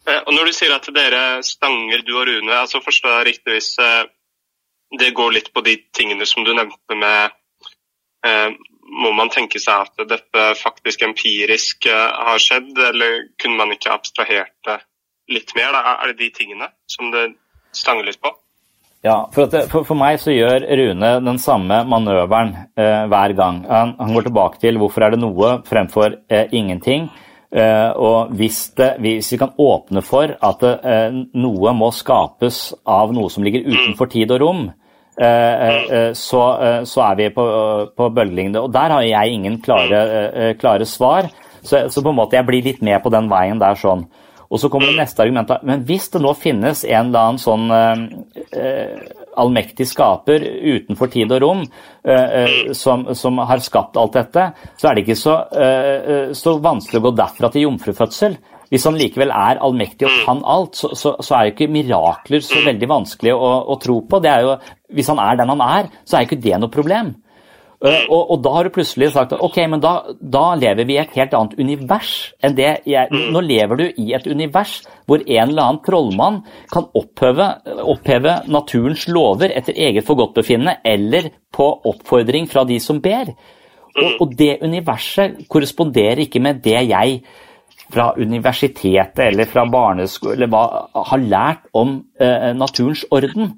Eh, og når du sier at dere stanger, du og Rune, altså forstår jeg riktig hvis eh, det går litt på de tingene som du nevnte med eh, Må man tenke seg at dette faktisk empirisk eh, har skjedd, eller kunne man ikke abstrahert det litt mer? Da? Er det de tingene som det stanger litt på? Ja, for, det, for, for, meg så gjør Rune den samme manøveren eh, hver gang. Han, han, går tilbake til hvorfor er det noe fremfor eh, ingenting. Eh, og hvis, det, hvis, vi kan åpne for at eh, noe må skapes av noe som ligger utenfor tid og rom, eh, eh, så, så, er vi på, på bølgelengde. Og der har jeg ingen klare, klare svar. Så, så, på en måte jeg blir litt med på den veien der sånn. Og så kommer det neste argument. Men hvis det nå finnes en eller annen sånn eh, eh allmektig skaper utenfor tid og rom eh, eh, som, som, har skapt alt dette, så er det ikke så, eh, eh, så vanskelig å gå derfra til jomfrufødsel. Hvis han likevel er allmektig og kan alt, så, så, så er jo ikke mirakler så veldig vanskelig å, å tro på. Jo, hvis han er den han er, så er jo ikke det noe problem. Uh, og, og, da har du plutselig sagt at ok, men da, da, lever vi i et helt annet univers enn det jeg mm. Nå lever du i et univers hvor en eller annen trollmann kan oppheve, oppheve naturens lover etter eget forgodtbefinnende eller på oppfordring fra de som ber. Og, mm. og det universet korresponderer ikke med det jeg fra universitetet eller fra barneskole har lært om eh, naturens orden.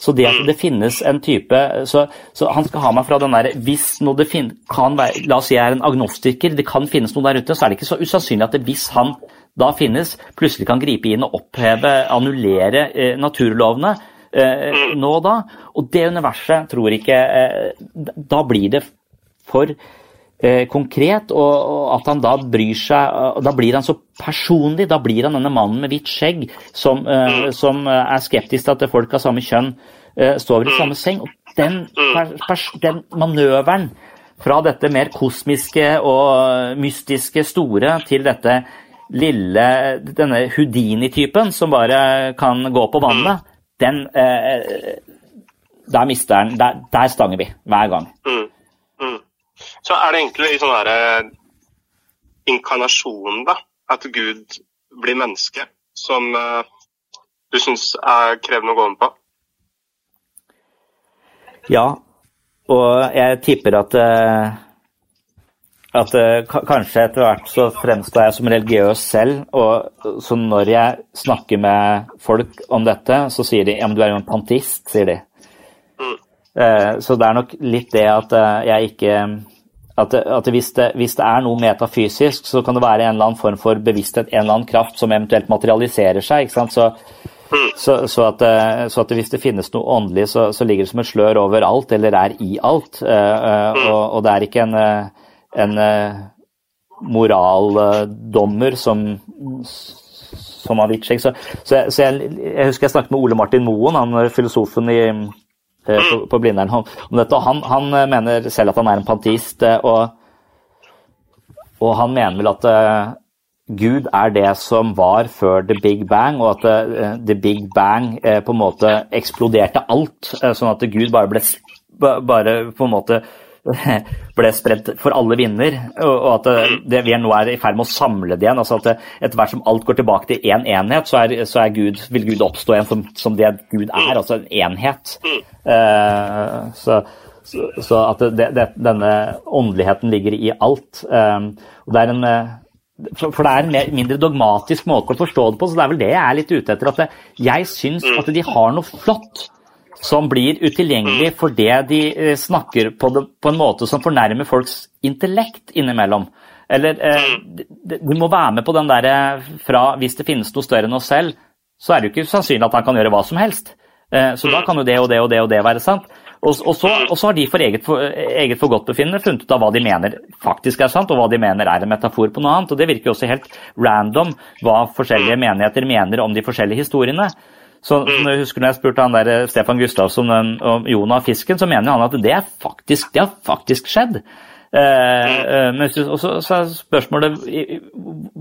Så det at det finnes en type Så, så han skal ha meg fra den der Hvis noe det fin, kan være La oss si jeg er en agnostiker, det kan finnes noe der ute, så er det ikke så usannsynlig at det, hvis han da finnes, plutselig kan gripe inn og oppheve, annullere eh, naturlovene eh, nå og da. Og det universet tror ikke eh, Da blir det for konkret, og, og, at han da bryr seg Da blir han så personlig. Da blir han denne mannen med hvitt skjegg som, eh, som er skeptisk til at folk av samme kjønn står i samme seng. Og den, den manøveren fra dette mer kosmiske og mystiske store til dette lille Denne Houdini-typen som bare kan gå på vannet, den eh, Der mister den der, der, stanger vi hver gang. Så er det egentlig sånn derre eh, inkarnasjonen, da? At Gud blir menneske, som uh, du syns er krevende å gå med på? Ja, og jeg tipper at uh, at kanskje etter hvert så fremstår jeg som religiøs selv, og så når jeg snakker med folk om dette, så sier de ja, men du er jo en pantist, sier de. Mm. Så det er nok litt det at jeg ikke at, at hvis, det, hvis, det, er noe metafysisk, så kan det være en eller annen form for bevissthet, en eller annen kraft som eventuelt materialiserer seg. ikke sant? Så, så, så, at, eh, så, at, hvis det finnes noe åndelig, så, så, ligger det som et slør over alt, eller er i alt. Eh, eh, og, og det er ikke en, en moraldommer som, som seg. Så, jeg, jeg, husker jeg snakket med Ole Martin Moen, han filosofen i, på, på Blindern, om dette. og han, han, mener selv at han er en pantist. og, og han mener vel at Gud er det som var før the big bang, og at the big bang på en måte eksploderte alt. Sånn at Gud bare ble, bare på en måte ble spredt for alle vinder. Og, at det, vi nå er i ferd med å samle det igjen. altså at Etter hvert som alt går tilbake til én en enhet, så, er, så er Gud, vil Gud oppstå igjen som, som, det Gud er, altså en enhet. så så, at det, det, denne åndeligheten ligger i alt. og det er en for det er en mer, mindre dogmatisk måte å forstå det på, så det er vel det jeg er litt ute etter. At jeg syns at de har noe flott som blir utilgjengelig fordi de eh, snakker på, det, på en måte som fornærmer folks intellekt innimellom. Eller eh, de, de må være med på den derre fra hvis det finnes noe større enn oss selv, så er det jo ikke sannsynlig at han kan gjøre hva som helst. Eh, så da kan jo det og det og det og det være sant. Og, og, så, og, så, har de for eget, for eget forgodtbefinnende funnet ut av hva de mener faktisk er sant, og hva de mener er en metafor på noe annet. Og det virker jo også helt random hva forskjellige menigheter mener om de forskjellige historiene. Så når jeg husker når jeg spurte han der eh, Stefan Gustavsson om Jonah og fisken, så mener han at det, faktisk, det har faktisk skjedd. Eh, eh, men så, så, er spørsmålet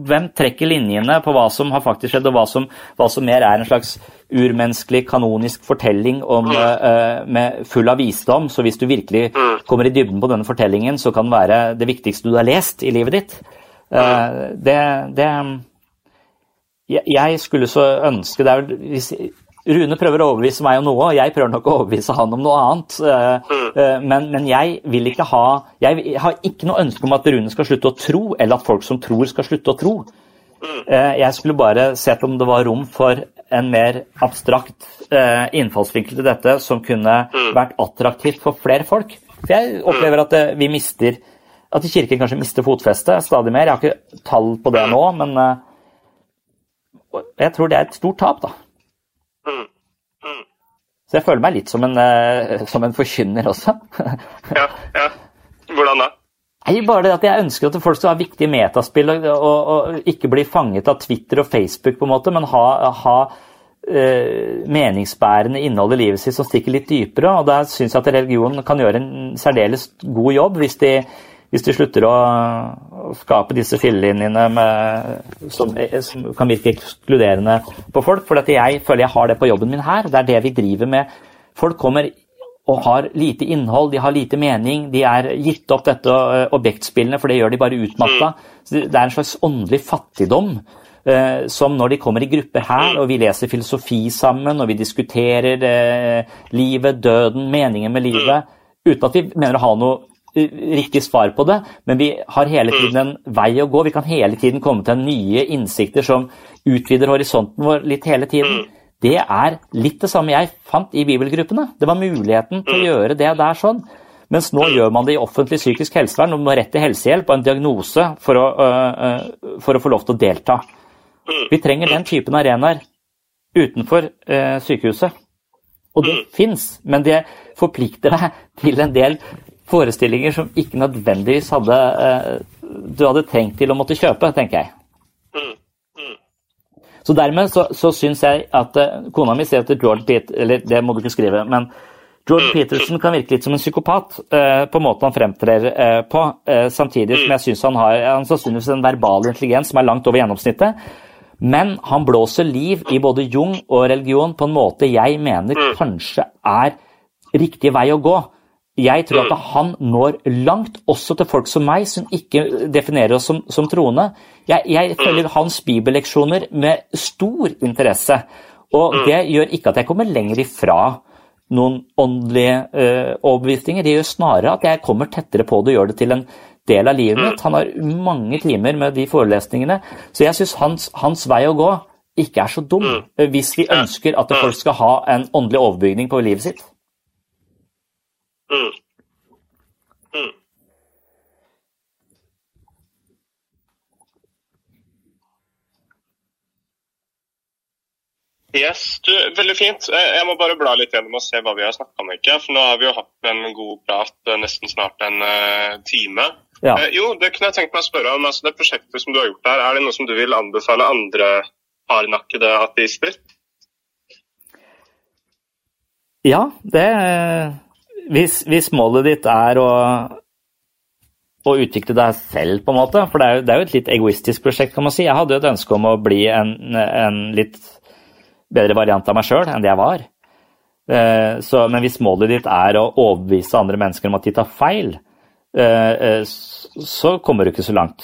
hvem trekker linjene på hva som har faktisk skjedd, og hva som, hva som mer er en slags urmenneskelig, kanonisk fortelling om, eh, med, full av visdom. Så hvis du virkelig kommer i dybden på denne fortellingen, så kan den være det viktigste du har lest i livet ditt. Eh, det, det jeg, skulle så ønske det er, hvis, Rune prøver å overbevise meg om noe, og jeg prøver nok å overbevise han om noe annet. Uh, men, men, jeg vil ikke ha Jeg har ikke noe ønske om at Rune skal slutte å tro, eller at folk som tror, skal slutte å tro. Jeg skulle bare sett om det var rom for en mer abstrakt eh, innfallsvinkel til dette som kunne mm. vært attraktivt for flere folk. For jeg opplever at eh, vi mister At Kirken kanskje mister fotfestet stadig mer. Jeg har ikke tall på det nå, men eh, jeg tror det er et stort tap, da. Mm. Mm. Så jeg føler meg litt som en, eh, som en forkynner også. ja, ja. Hvordan da? Nei, bare det at Jeg ønsker at folk skal ha viktige metaspill og, og, og ikke bli fanget av Twitter og Facebook, på en måte, men ha, ha uh, meningsbærende innhold i livet sitt som stikker litt dypere. og Der syns jeg at religion kan gjøre en særdeles god jobb, hvis de, hvis de slutter å, å, skape disse fillelinjene med, som, som, kan virke ekskluderende på folk. For jeg føler jeg har det på jobben min her. Det er det vi driver med. Folk kommer og har lite innhold, de har lite mening. De er gitt opp dette uh, objektspillene, for det gjør de bare utmatta. Det er en slags åndelig fattigdom. Uh, som når de kommer i grupper her, og vi leser filosofi sammen, og vi diskuterer livet, døden, meningen med livet, uten at vi mener å ha noe riktig svar på det, men vi har hele tiden en vei å gå. Vi kan hele tiden komme til nye innsikter som utvider horisonten vår litt hele tiden. Det er litt det samme jeg fant i bibelgruppene. Det var muligheten til å mm. gjøre det der sånn. Mens nå gjør man det i offentlig psykisk helsevern, og man har rett til helsehjelp og en diagnose for å, øh, uh, for å få lov til å delta. Vi trenger den typen arenaer utenfor øh, sykehuset. Og det mm. fins, men det forplikter deg til en del forestillinger som ikke nødvendigvis hadde eh, du hadde trengt til å måtte kjøpe, tenker jeg. Mm. Mm. Så dermed så, så syns jeg at uh, Kona mi sier at George Pete, Eller det må du ikke skrive, men George mm. Peterson kan virke litt som en psykopat eh, på måten han fremtrer eh, på, samtidig som jeg syns han har han sannsynligvis en verbal intelligens som er langt over gjennomsnittet. Men han blåser liv i både Jung og religion på en måte jeg mener kanskje er riktig vei å gå. Jeg tror at han når langt, også til folk som meg, som ikke definerer oss som, som troende. Jeg, jeg følger hans bibelleksjoner med stor interesse. Og det gjør ikke at jeg kommer lenger ifra noen åndelige uh, overbevisninger. Det gjør snarere at jeg kommer tettere på det og gjør det til en del av livet mitt. Han har mange timer med de forelesningene. Så jeg syns hans, hans, vei å gå ikke er så dum, hvis vi ønsker at folk skal ha en åndelig overbygning på livet sitt. Mm. Mm. Yes, du, Veldig fint. Jeg må bare bla litt gjennom og se hva vi har snakka om. ikke? For Nå har vi jo hatt en god prat eh, nesten snart en uh, time. Ja. Uh, jo, det kunne jeg tenkt meg å spørre om. altså Det prosjektet som du har gjort der, er det noe som du vil anbefale andre hardnakkede ateister? Ja, det hvis, hvis, målet ditt er å, å, utvikle deg selv, på en måte, for det er, jo, det er, jo, et litt egoistisk prosjekt, kan man si. Jeg hadde jo et ønske om å bli en, en litt bedre variant av meg sjøl enn det jeg var. Eh, så, men hvis målet ditt er å overbevise andre mennesker om at de tar feil, eh, eh så kommer du ikke så langt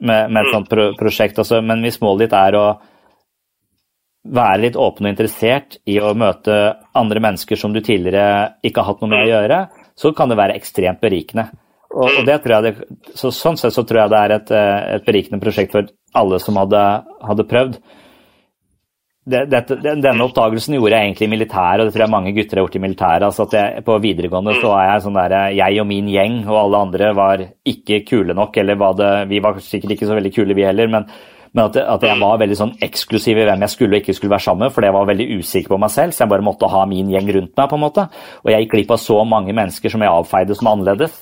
med, med et sånt pro prosjekt. Altså, men hvis målet ditt er å være litt åpen og interessert i å møte andre mennesker som du tidligere ikke har hatt noe med å gjøre, så kan det være ekstremt berikende. Og, det tror jeg det, så sånn sett så tror jeg det er et, eh, et berikende prosjekt for alle som hadde, hadde prøvd. Det, det, denne oppdagelsen gjorde jeg egentlig i militæret, og det tror jeg mange gutter har gjort i militæret. altså at jeg, På videregående så var jeg sånn der, jeg og min gjeng og alle andre var ikke kule nok. eller var det, Vi var sikkert ikke så veldig kule, vi heller. men men at, at, jeg var veldig sånn eksklusiv i hvem jeg skulle og ikke skulle være sammen med, fordi jeg var veldig usikker på meg selv, så jeg bare måtte ha min gjeng rundt meg. på en måte. Og jeg gikk glipp av så mange mennesker som jeg avfeide som annerledes.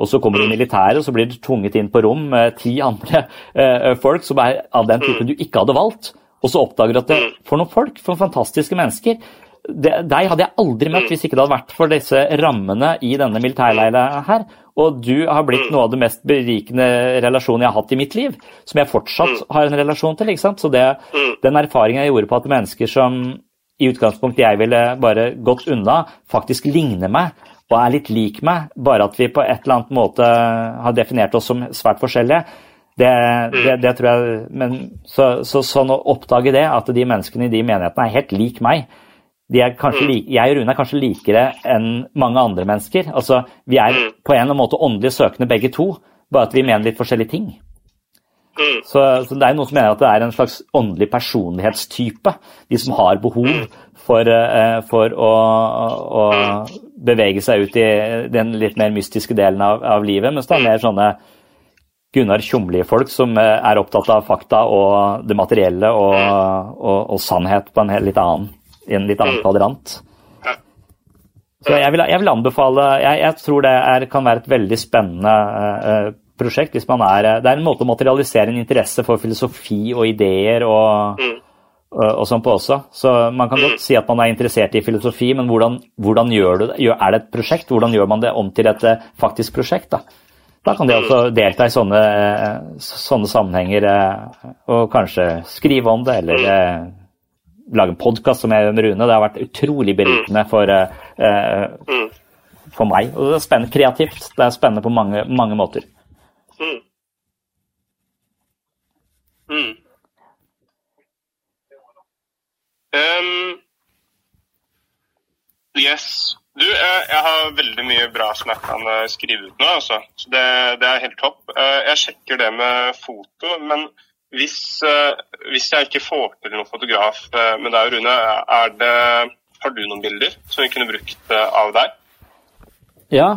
Og så kommer du i militæret, og så blir du tvunget inn på rom med ti andre uh, folk som er av den typen du ikke hadde valgt. Og så oppdager du at det, for noen folk, for fantastiske mennesker De Deg hadde jeg aldri møtt hvis ikke det hadde vært for disse rammene i denne militærleiren her. Og du har blitt mm. noe av det mest berikende relasjonen jeg har hatt i mitt liv. Som jeg fortsatt mm. har en relasjon til. ikke sant? Så det, mm. den erfaringen jeg gjorde på at mennesker som i utgangspunktet jeg ville bare gått unna, faktisk ligner meg og er litt lik meg, bare at vi på et eller annet måte har definert oss som svært forskjellige, det, det, det tror jeg men, så, så, sånn å oppdage det, at de menneskene i de menighetene er helt lik meg, like, jeg og Rune er kanskje likere enn mange andre mennesker. Altså, Vi er mm. på en måte åndelig søkende begge to, bare at vi mener litt forskjellige ting. Mm. Så, så, det er noen som mener at det er en slags åndelig personlighetstype. De som har behov mm. for, uh, for å, å, bevege seg ut i den litt mer mystiske delen av, av livet. Mens det er mer sånne Gunnar Tjomli-folk som uh, er opptatt av fakta og det materielle og, og, og sannhet på en litt annen i en litt annen mm. kvadrant. Så jeg vil, jeg vil anbefale jeg, jeg, tror det er, kan være et veldig spennende uh, prosjekt. hvis man er, Det er en måte å materialisere en interesse for filosofi og ideer og, mm. og, og sånn på også. Så man kan godt mm. si at man er interessert i filosofi, men hvordan, hvordan gjør du det? Er det et prosjekt? Hvordan gjør man det om til et faktisk prosjekt? Da, da kan de også delta i sånne, sånne sammenhenger og kanskje skrive om det, eller lage en podkast som jeg Rune. Det har vært utrolig berikende for, uh, for meg. Og det er spennende kreativt. Det er spennende på mange, mange måter. Mm. Mm. Um, yes. Du, jeg, jeg, har veldig mye bra som jeg kan skrive ut nå, altså. Så det, det er helt topp. Jeg sjekker det med foto, men hvis, eh, hvis, jeg ikke får til noen fotograf eh, med deg, Rune, det, har du noen bilder som vi kunne brukt eh, av deg? Ja.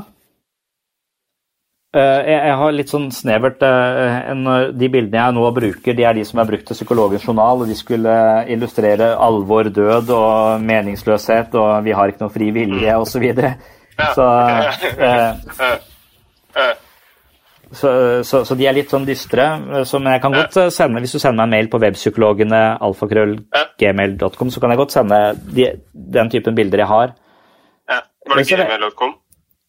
Jeg, jeg har litt sånn snevert en, De bildene jeg nå bruker, de er de som har brukt til Psykologens journal. og De skulle illustrere alvor, død og meningsløshet og 'vi har ikke noe fri vilje' osv. Så, videre. så, eh, så, så, så de er litt sånn dystre. Så jeg kan godt sende, Hvis du sender meg en mail på webpsykologene alfakrøllgmail.com, så kan jeg godt sende de, den typen bilder jeg har. Ja, Var det gmail.com?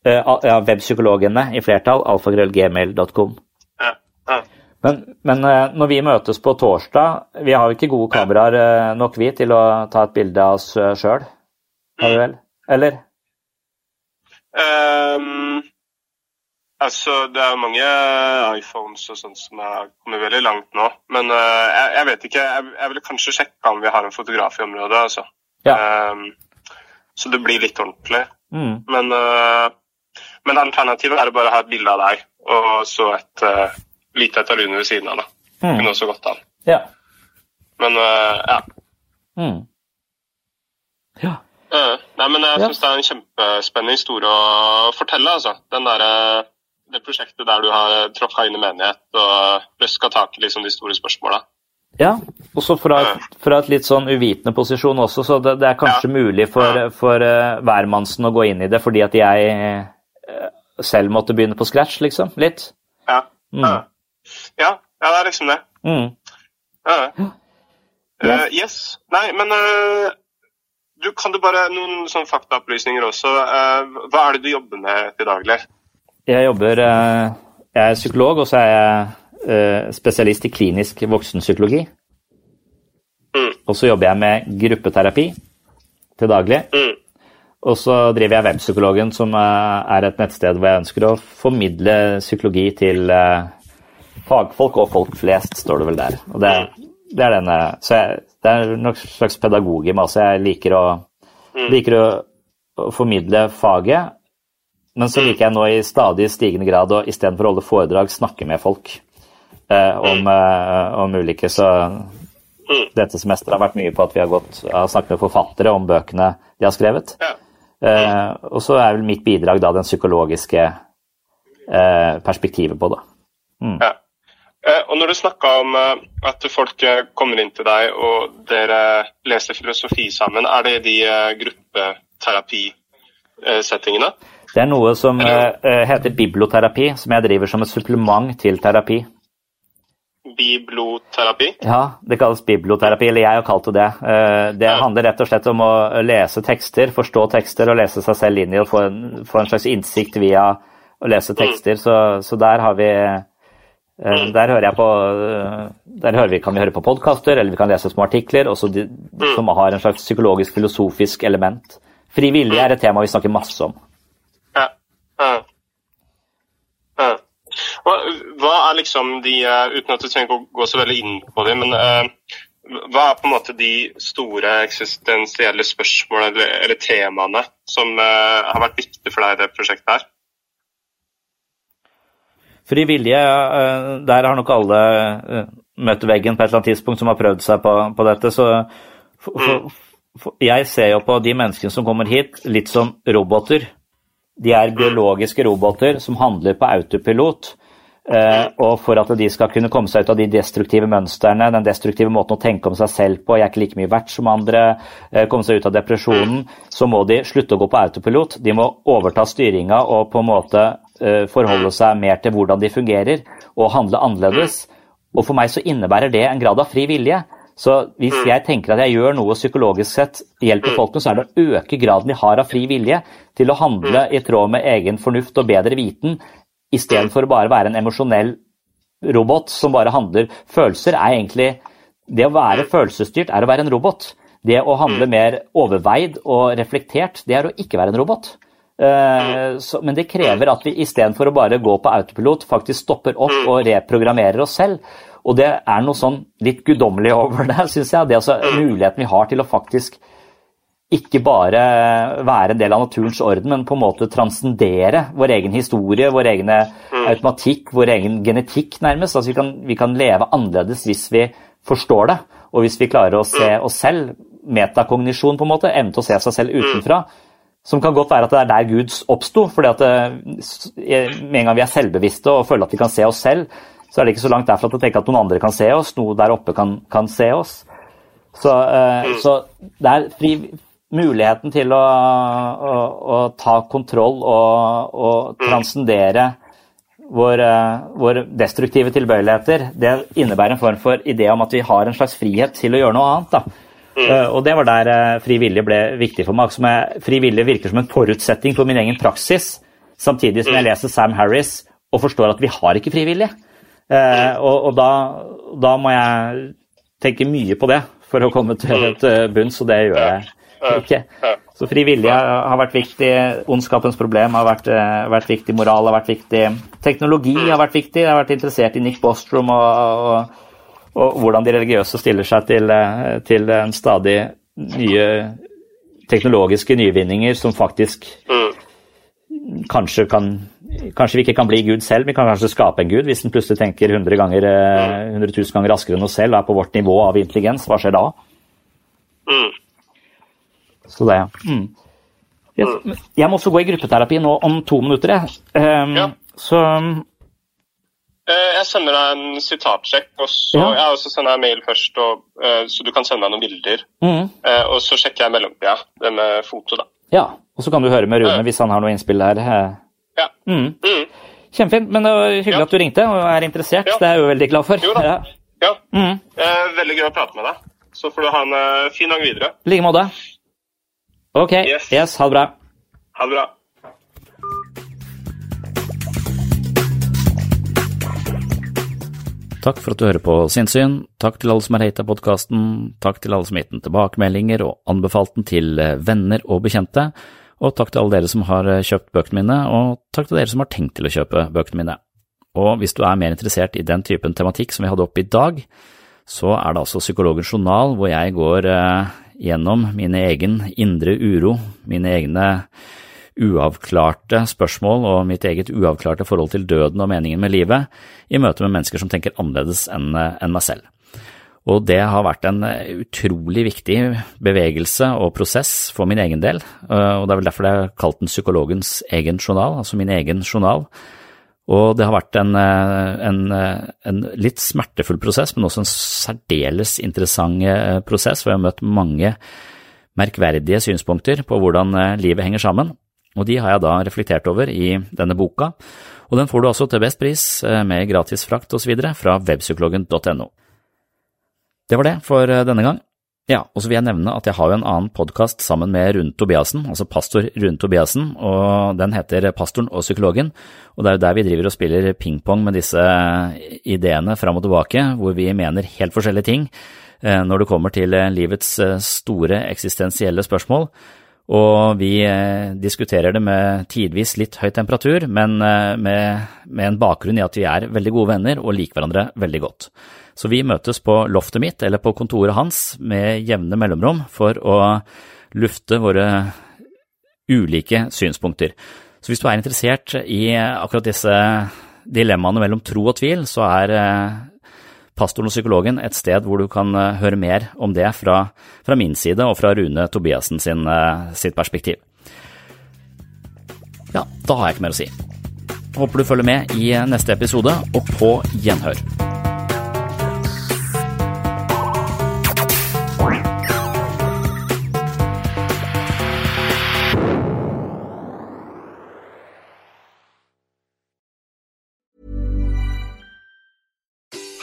Uh, ja, webpsykologene i flertall, alfakrøllgmail.com. Ja, ja. Men, men når vi møtes på torsdag Vi har jo ikke gode kameraer nok, vi, til å ta et bilde av oss sjøl. Har vi vel? Eller? Um, altså, det er mange iPhones og sånt som er kommet veldig langt nå. Men jeg, jeg, vet ikke. Jeg, jeg ville kanskje sjekka om vi har en fotograf i området, altså. Ja. Um, så det blir litt ordentlig. Mm. Men men alternativet er å bare ha et bilde av deg og så et uh, lite et av Rune ved siden av. da. Mm. Kunne også gått an. Ja. Men uh, ja. Mm. Ja. Uh, nei, men jeg Ja. syns det er en kjempespennende historie å fortelle. altså. Den der, det prosjektet der du har traff inn i menighet og røska tak i liksom de store spørsmåla. Ja, også fra, fra et litt sånn uvitende posisjon også, så det, det er kanskje mulig for, for uh, hvermannsen å gå inn i det fordi at jeg eh, selv måtte begynne på scratch, liksom. Litt. Ja. Mm. Ja. ja. Ja, det er liksom det. Mm. Ja. Uh, yes. Nei, men eh, du kan du bare noen sånne faktaopplysninger også. Eh, hva er det du jobber med til daglig? Jeg jobber eh, Jeg er psykolog, og så er jeg eh, spesialist i klinisk voksenpsykologi. Mm. Og så jobber jeg med gruppeterapi til daglig. Mm. Og så driver jeg Webpsykologen, som eh, er et nettsted hvor jeg ønsker å formidle psykologi til fagfolk og folk flest, står det vel der. Og det, det er denne Så jeg, det er noen slags pedagog i meg også. Jeg liker å, liker å, å formidle faget, men så liker jeg nå i stadig stigende grad å istedenfor å holde foredrag, snakke med folk eh, om, eh, om ulike. Så dette semesteret har vært mye på at vi har, gått, har snakket med forfattere om bøkene de har skrevet. Eh, og så er vel mitt bidrag da den psykologiske eh, perspektivet på det. Mm. Ja. Eh, og når du snakka om eh, at folk kommer inn til deg og dere leser filosofi sammen, er det de eh, gruppeterapisettingene? Det er noe som eh, heter biblioterapi, som jeg driver som et supplement til terapi. Biblioterapi? Ja, det kalles biblioterapi, eller jeg har kalt det det. Eh, Det handler rett og slett om å lese tekster, forstå tekster og lese seg selv inn i og få en, få en slags innsikt via å lese tekster. Så, så der har vi eh, der hører jeg på eh, Der hører vi, kan vi høre på podkaster, eller vi kan lese små artikler også de, som har en slags psykologisk, filosofisk element. Fri vilje er et tema vi snakker masse om. Ja. Ja. Ja. Og hva er liksom de, eh, uten at du trenger å gå så veldig inn på det, men uh, hva er på en måte de store eksistensielle spørsmålene eller, eller temaene som uh, har vært viktige for deg i det prosjektet her? Frivillige, eh, der har nok alle møtt veggen på et eller annet tidspunkt som har prøvd seg på, på dette. Så for, for, for, jeg ser jo på de menneskene som kommer hit, litt som roboter. De er biologiske roboter som handler på autopilot. Eh, og for at de skal kunne komme seg ut av de destruktive mønstrene, den destruktive måten å tenke om seg selv på, jeg er ikke like mye verdt som andre, eh, komme seg ut av depresjonen, så må de slutte å gå på autopilot. De må overta styringa og på en måte eh, forholde seg mer til hvordan de fungerer, og handle annerledes. Og for meg så innebærer det en grad av fri vilje. Så hvis jeg tenker at jeg gjør noe psykologisk sett hjelper folkene, så er det å øke graden de har av fri vilje til å handle i tråd med egen fornuft og bedre viten, istedenfor å bare være en emosjonell robot som bare handler Følelser er egentlig Det å være følelsesstyrt er å være en robot. Det å handle mer overveid og reflektert, det er å ikke være en robot. Eh, men det krever at vi istedenfor å bare gå på autopilot, faktisk stopper opp og reprogrammerer oss selv. Og det er noe sånn litt guddommelig over det, syns jeg. Det er altså muligheten vi har til å faktisk ikke bare være en del av naturens orden, men på en måte transcendere vår egen historie, vår egen automatikk, vår egen genetikk, nærmest. Altså vi kan, vi kan leve annerledes hvis vi forstår det, og hvis vi klarer å se oss selv, metakognisjon på en måte, evne til å se seg selv utenfra, Som kan godt være at det er der Gud oppsto. fordi at Med en gang vi er selvbevisste og føler at vi kan se oss selv, så er det ikke så langt derfra til å tenke at noen andre kan se oss, noe der oppe kan, kan se oss. Så, uh, så det er fri, muligheten til å, å, å, ta kontroll og, og transcendere vår, uh, vår, destruktive tilbøyeligheter, det innebærer en form for idé om at vi har en slags frihet til å gjøre noe annet. da. Uh, og det var der uh, fri vilje ble viktig for meg. Som jeg, fri vilje virker som en forutsetning for min egen praksis, samtidig som jeg leser Sam Harris og forstår at vi har ikke frivillige. Uh, og, og da, da, må jeg tenke mye på det for å komme til et bunns, og det gjør jeg ikke. Så fri vilje har vært viktig, ondskapens problem har vært, vært, viktig, moral har vært viktig, teknologi har vært viktig. Jeg har vært interessert i Nick Bostrom og, og og hvordan de religiøse stiller seg til, eh, til en stadig nye teknologiske nyvinninger som faktisk mm. kanskje kan Kanskje vi ikke kan bli Gud selv, vi kan kanskje skape en Gud hvis den plutselig tenker 100 ganger, 100 eh, 000 ganger raskere enn oss selv og er på vårt nivå av intelligens. Hva skjer da? Mm. Så det, mm. jeg, jeg, må også gå i gruppeterapi nå om to minutter, jeg. Um, ja. Så Eh, jeg sender deg en sitatsjekk, og så, ja. Jeg også sender jeg mail først, og, uh, så du kan sende meg noen bilder. Mm. Uh, og så sjekker jeg mellomtida det med foto, da. Ja, og så kan du høre med Rune uh. hvis han har noe innspill der. Ja. Mm. Mm. Kjempefint, men det var hyggelig ja. at du ringte og er interessert. Det er jeg jo veldig glad for. Jo da. Ja. ja. Mm. veldig gøy å prate med deg. Så får du ha en fin dag videre. I like måte. Ok. Yes. yes. Ha det bra. Ha det bra. Takk for at du hører på Sinnsyn, takk til alle som har hata podkasten, takk til alle som har gitt den tilbakemeldinger og anbefalt den til eh, venner og bekjente, og takk til alle dere som har eh, kjøpt bøkene mine, og takk til dere som har tenkt til å kjøpe bøkene mine. Og hvis du er mer interessert i den typen tematikk som vi hadde oppe i dag, så er det altså Psykologens journal, hvor jeg går eh, gjennom min egen indre uro, mine egne uavklarte spørsmål og mitt eget uavklarte forhold til døden og meningen med livet i møte med mennesker som tenker annerledes enn meg selv. Og det har vært en utrolig viktig bevegelse og prosess for min egen del, og det er vel derfor det er kalt den psykologens egen journal, altså min egen journal. Og det har vært en, en, en, litt smertefull prosess, men også en særdeles interessant prosess, hvor jeg har møtt mange merkverdige synspunkter på hvordan livet henger sammen. Og de har jeg da reflektert over i denne boka, og den får du altså til best pris eh, med gratis frakt osv. fra webpsykologen.no. Det var det for eh, denne gang. Ja, og så vil jeg nevne at jeg har jo en annen podkast sammen med Rune Tobiassen, altså pastor Rune Tobiassen, og den heter Pastoren og psykologen, og det er jo der vi driver og spiller pingpong med disse ideene fram og tilbake, hvor vi mener helt forskjellige ting eh, når det kommer til livets store eksistensielle spørsmål. Og vi eh, diskuterer det med tidvis litt høy temperatur, men eh, med, med, en bakgrunn i at vi er veldig gode venner og liker hverandre veldig godt. Så vi møtes på loftet mitt eller på kontoret hans med jevne mellomrom for å lufte våre ulike synspunkter. Så hvis du er interessert i akkurat disse dilemmaene mellom tro og tvil, så er eh, Pastoren og psykologen, et sted hvor du kan eh, høre mer om det fra, fra min side og fra Rune Tobiassen sin, eh, sitt perspektiv. Ja, da har jeg ikke mer å si. Håper du følger med i neste episode, og på gjenhør.